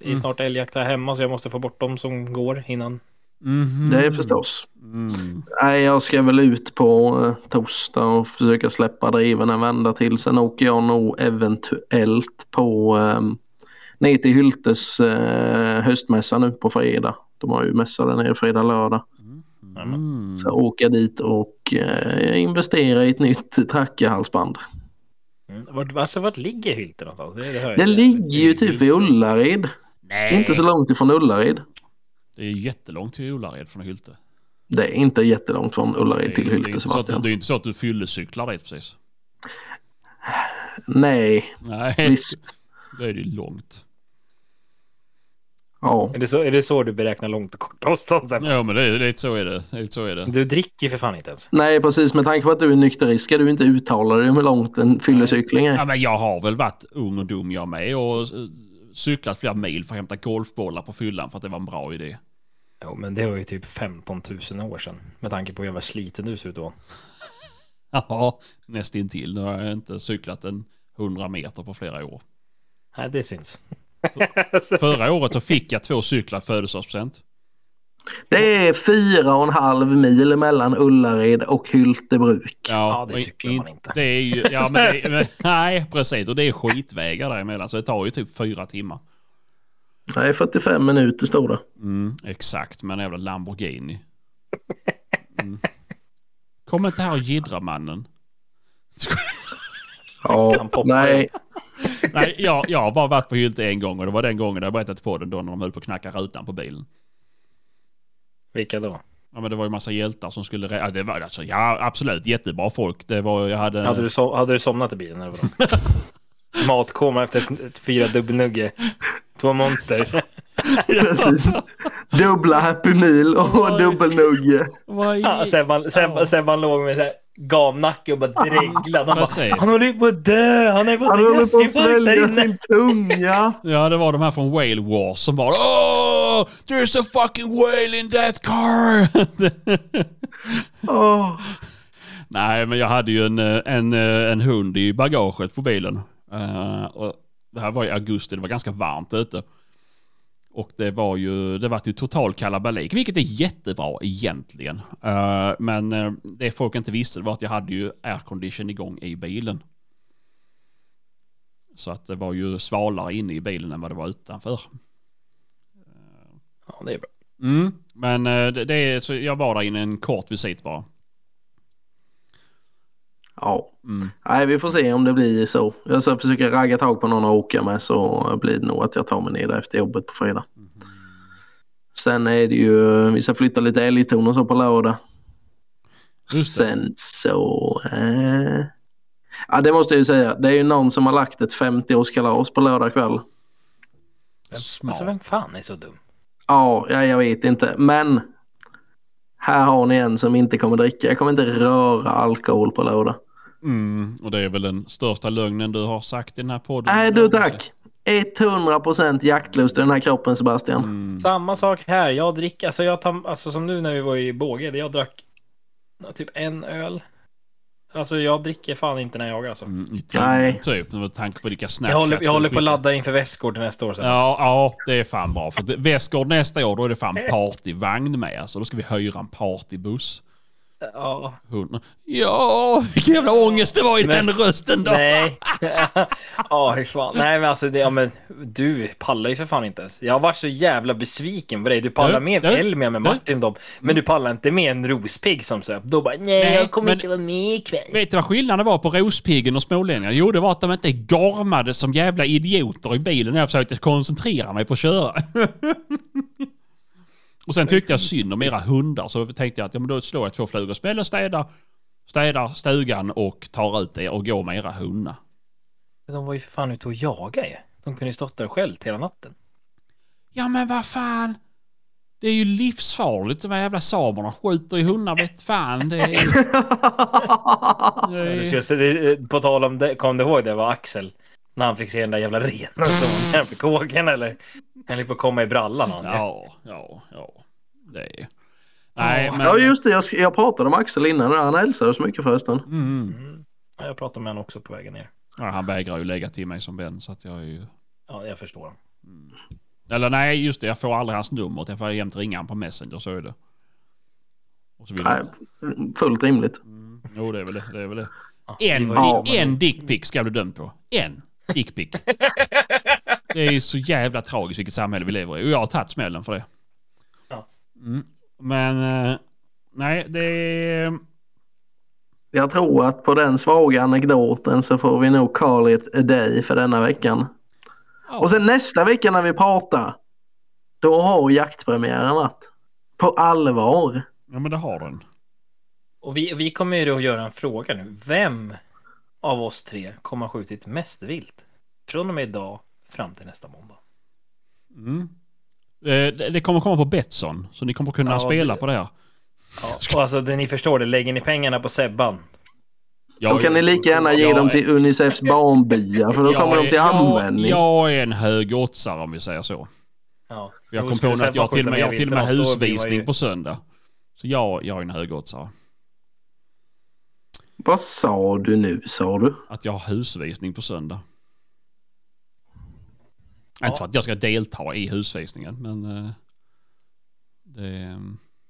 är snart älgjakt här hemma så jag måste få bort dem som går innan. Mhm. Det är förstås. Mm. Nej, jag ska väl ut på eh, torsdag och försöka släppa driven en vända till. Sen åker jag nog eventuellt på eh, ner till Hyltes eh, höstmässa nu på fredag. De har ju mässa där nere fredag, lördag. Mm. Så jag åker dit och eh, investera i ett nytt trackerhalsband. Mm. Vart, alltså, vart ligger Hylte någonstans? Det, det Det inte. ligger ju typ vid Ullared. Nej. Inte så långt ifrån Ullared. Det är jättelångt till Ullared från Hylte. Det är inte jättelångt från Det Ullared till det är Hylte inte så att, Sebastian. det är inte så att du fyllecyklar dit precis. Nej, Nej, visst. då är det ju långt. Ja. Är det, så, är det så du beräknar långt och kort avstånd? Ja men det är lite så är det. det, så är det. Du dricker ju för fan inte ens. Nej, precis. Med tanke på att du är nykterist ska du inte uttala dig om hur långt en fyllecykling är. Ja, men jag har väl varit ung och dum jag med och eh, cyklat flera mil för att hämta golfbollar på fyllan för att det var en bra idé. Jo, men det var ju typ 15 000 år sedan. Med tanke på hur jävla sliten du ser ut då. Ja, nästintill. Nu har jag inte cyklat en 100 meter på flera år. Nej, det syns. Förra året så fick jag två cyklar födelsedagspresent. Det är fyra och en halv mil mellan Ullared och Hyltebruk. Ja, det och cyklar man inte. Det är ju, ja, men det, men, nej, precis. Och det är skitvägar däremellan så det tar ju typ fyra timmar. Nej, 45 minuter står det. Mm, exakt, med en jävla Lamborghini. Mm. Kom inte här och jiddra mannen. Ja, nej. Nej, jag, jag har bara varit på Hylte en gång och det var den gången jag berättade på den då när de höll på att knacka rutan på bilen. Vilka då? Ja men det var ju massa hjältar som skulle... Ja, det var, alltså, ja absolut, jättebra folk. Det var, jag hade... Hade du, so hade du somnat i bilen eller vadå? Matkoma efter ett, ett fyra dubbelnugge. Två monster. Precis. Dubbla Happy Meal och dubbelnugge. Vad i- Ja, Sebban, Sebban, Sebban låg med så här gamnacke och bara dreglade. Han, bara, han håller på att dö! Han är på Han håller på att svälja sin tunga. Ja, det var de här från Whale Wars som bara Oh! There's a fucking whale in that car! Åh. Nej, men jag hade ju en, eh, en, eh, en hund i bagaget på bilen. Eh, och det här var i augusti, det var ganska varmt ute. Och det var ju, det var ju total kalabalik, vilket är jättebra egentligen. Eh, men eh, det folk inte visste var att jag hade ju aircondition igång i bilen. Så att det var ju svalare inne i bilen än vad det var utanför. Ja, det är bra. Mm, men eh, det, det är, så jag var där inne en kort visit bara. Ja. Mm. Nej, vi får se om det blir så. Jag ska försöka ragga tag på någon att åka med så blir det nog att jag tar mig ner efter jobbet på fredag. Sen är det ju, vi ska flytta lite älgtorn och så på lördag. Sen så... Eh... Ja, det måste jag ju säga. Det är ju någon som har lagt ett 50-årskalas på lördag kväll. Smart. Alltså vem fan är så dum? Ja, ja, jag vet inte. Men här har ni en som inte kommer dricka. Jag kommer inte röra alkohol på lördag. Mm, och det är väl den största lögnen du har sagt i den här podden. Nej du tack. 100% jaktlust i den här kroppen Sebastian. Mm. Samma sak här. Jag dricker, alltså jag tar, alltså som nu när vi var i Båge, jag drack typ en öl. Alltså jag dricker fan inte när jag jagar alltså. Mm, Nej. Typ, med tanke på vilka Jag snapchats håller, jag håller på att ladda inför Västgård nästa år sen. Ja, ja, det är fan bra. För Västgård nästa år, då är det fan partyvagn med. Alltså, då ska vi hyra en partybuss. Ja. Hund. Ja, vilken jävla ångest det var i den rösten då. Nej. Ja, hur fan. Nej, men alltså det, ja, men du pallar ju för fan inte ens. Jag har varit så jävla besviken på dig. Du pallar med du, Elmia med. Martin då. Men du pallar inte med en rospigg som söp. Då bara, nej, Nej, jag kommer men- inte vara med ikväll. Vet du vad skillnaden var på Rospiggen och Smålänningar? Jo, det var att de inte gormade som jävla idioter i bilen när jag försökte koncentrera mig på att köra. och sen tyckte jag synd om era hundar, så då tänkte jag att ja, men då slår jag två flugor i smäll och städar, städar stugan och tar ut er och går med era hundar. Men De var ju för fan ute och jagade ju. De kunde ju stått där själv hela natten. Ja men vad fan. Det är ju livsfarligt de här jävla samerna skjuter i hundar vet fan. Det är, det Du är, skulle, se- det- på tal om det, kom du ihåg det var Axel? När han fick se den där jävla renen som var på kåken eller? Han på att komma i brallan han. ja, ja, ja. Det är... Nej, men... Ja just det, jag, jag pratade med Axel innan. Han hälsade så mycket förresten. Mm. Mm. Ja, Jag pratade med honom också på vägen ner. Ja, han vägrar ju lägga till mig som vän så att jag är ju... Ja, jag förstår. Eller nej, just det. Jag får aldrig hans nummer. Jag får jämt ringa han på Messenger, så är det. Och så vill Nej, inte. fullt rimligt. Mm. Jo, det är väl det. det, är väl det. Ja, En, ju- di- en dickpic ska du dömd på. En dickpic. det är så jävla tragiskt vilket samhälle vi lever i. Och jag har tagit smällen för det. Ja. Mm. Men... eh, nej, det är... Jag tror att på den svaga anekdoten så får vi nog call it a day för denna veckan. Ja. Och sen nästa vecka när vi pratar, då har jaktpremiären varit. På allvar. Ja, men det har den. Och vi, vi kommer ju då att göra en fråga nu. Vem av oss tre kommer ha skjutit mest vilt? Från och med idag fram till nästa måndag. Mm. Eh, Det kommer komma på Betsson, så ni kommer kunna Ja, spela det- på det här. Ja, och alltså det, ni förstår det, lägger ni pengarna på Sebban? Ja, Då kan ni lika gärna ge jag dem är- till Unicefs barnbyar för då jag kommer de är- till jag- användning. Jag är en hög oddsare om vi säger så. Ja. Jag kom på att jag till och med, jag till och med husvisning ju- på söndag. Så jag, jag är en hög oddsare. Vad sa du nu sa du? Att jag har husvisning på söndag. Ja. Inte för att jag ska delta i husvisningen, men... eh, det...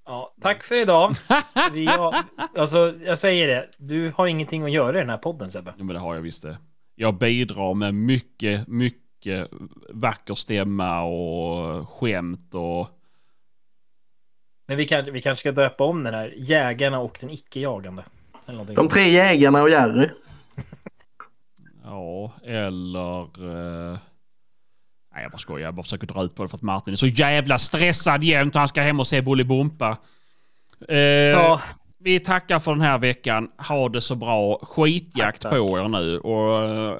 Ja, tack för idag. Vi har, alltså, jag säger det, du har ingenting att göra i den här podden Sebbe. Jo men det har jag visst det. Jag bidrar med mycket, mycket vacker stämma och skämt och... Men vi, kan, vi kanske ska döpa om den här Jägarna och den icke-jagande. Eller någonting. De tre jägarna och Jerry. Ja, eller... eh, Nej jag bara skojar, jag bara försöker dra ut på det för att Martin är så jävla stressad jämt och han ska hem och se Bolibompa. Eh, Ja, Vi tackar för den här veckan. Ha det så bra. Skitjakt Tack, tack. på er nu. Och, eh,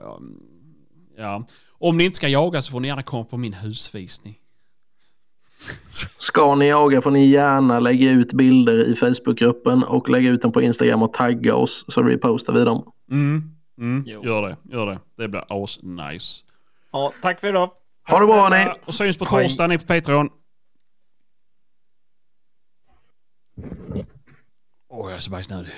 ja. Om ni inte ska jaga så får ni gärna komma på min husvisning. Ska ni jaga får ni gärna lägga ut bilder i Facebookgruppen och lägga ut dem på Instagram och tagga oss så repostar vi dem. Mm. Mm. Jo. Gör det, gör det. Det blir as nice. ja, tack för idag. Ha det bra ni! Och syns på torsdag ni på Patreon. Åh, jag är så bajsnödig.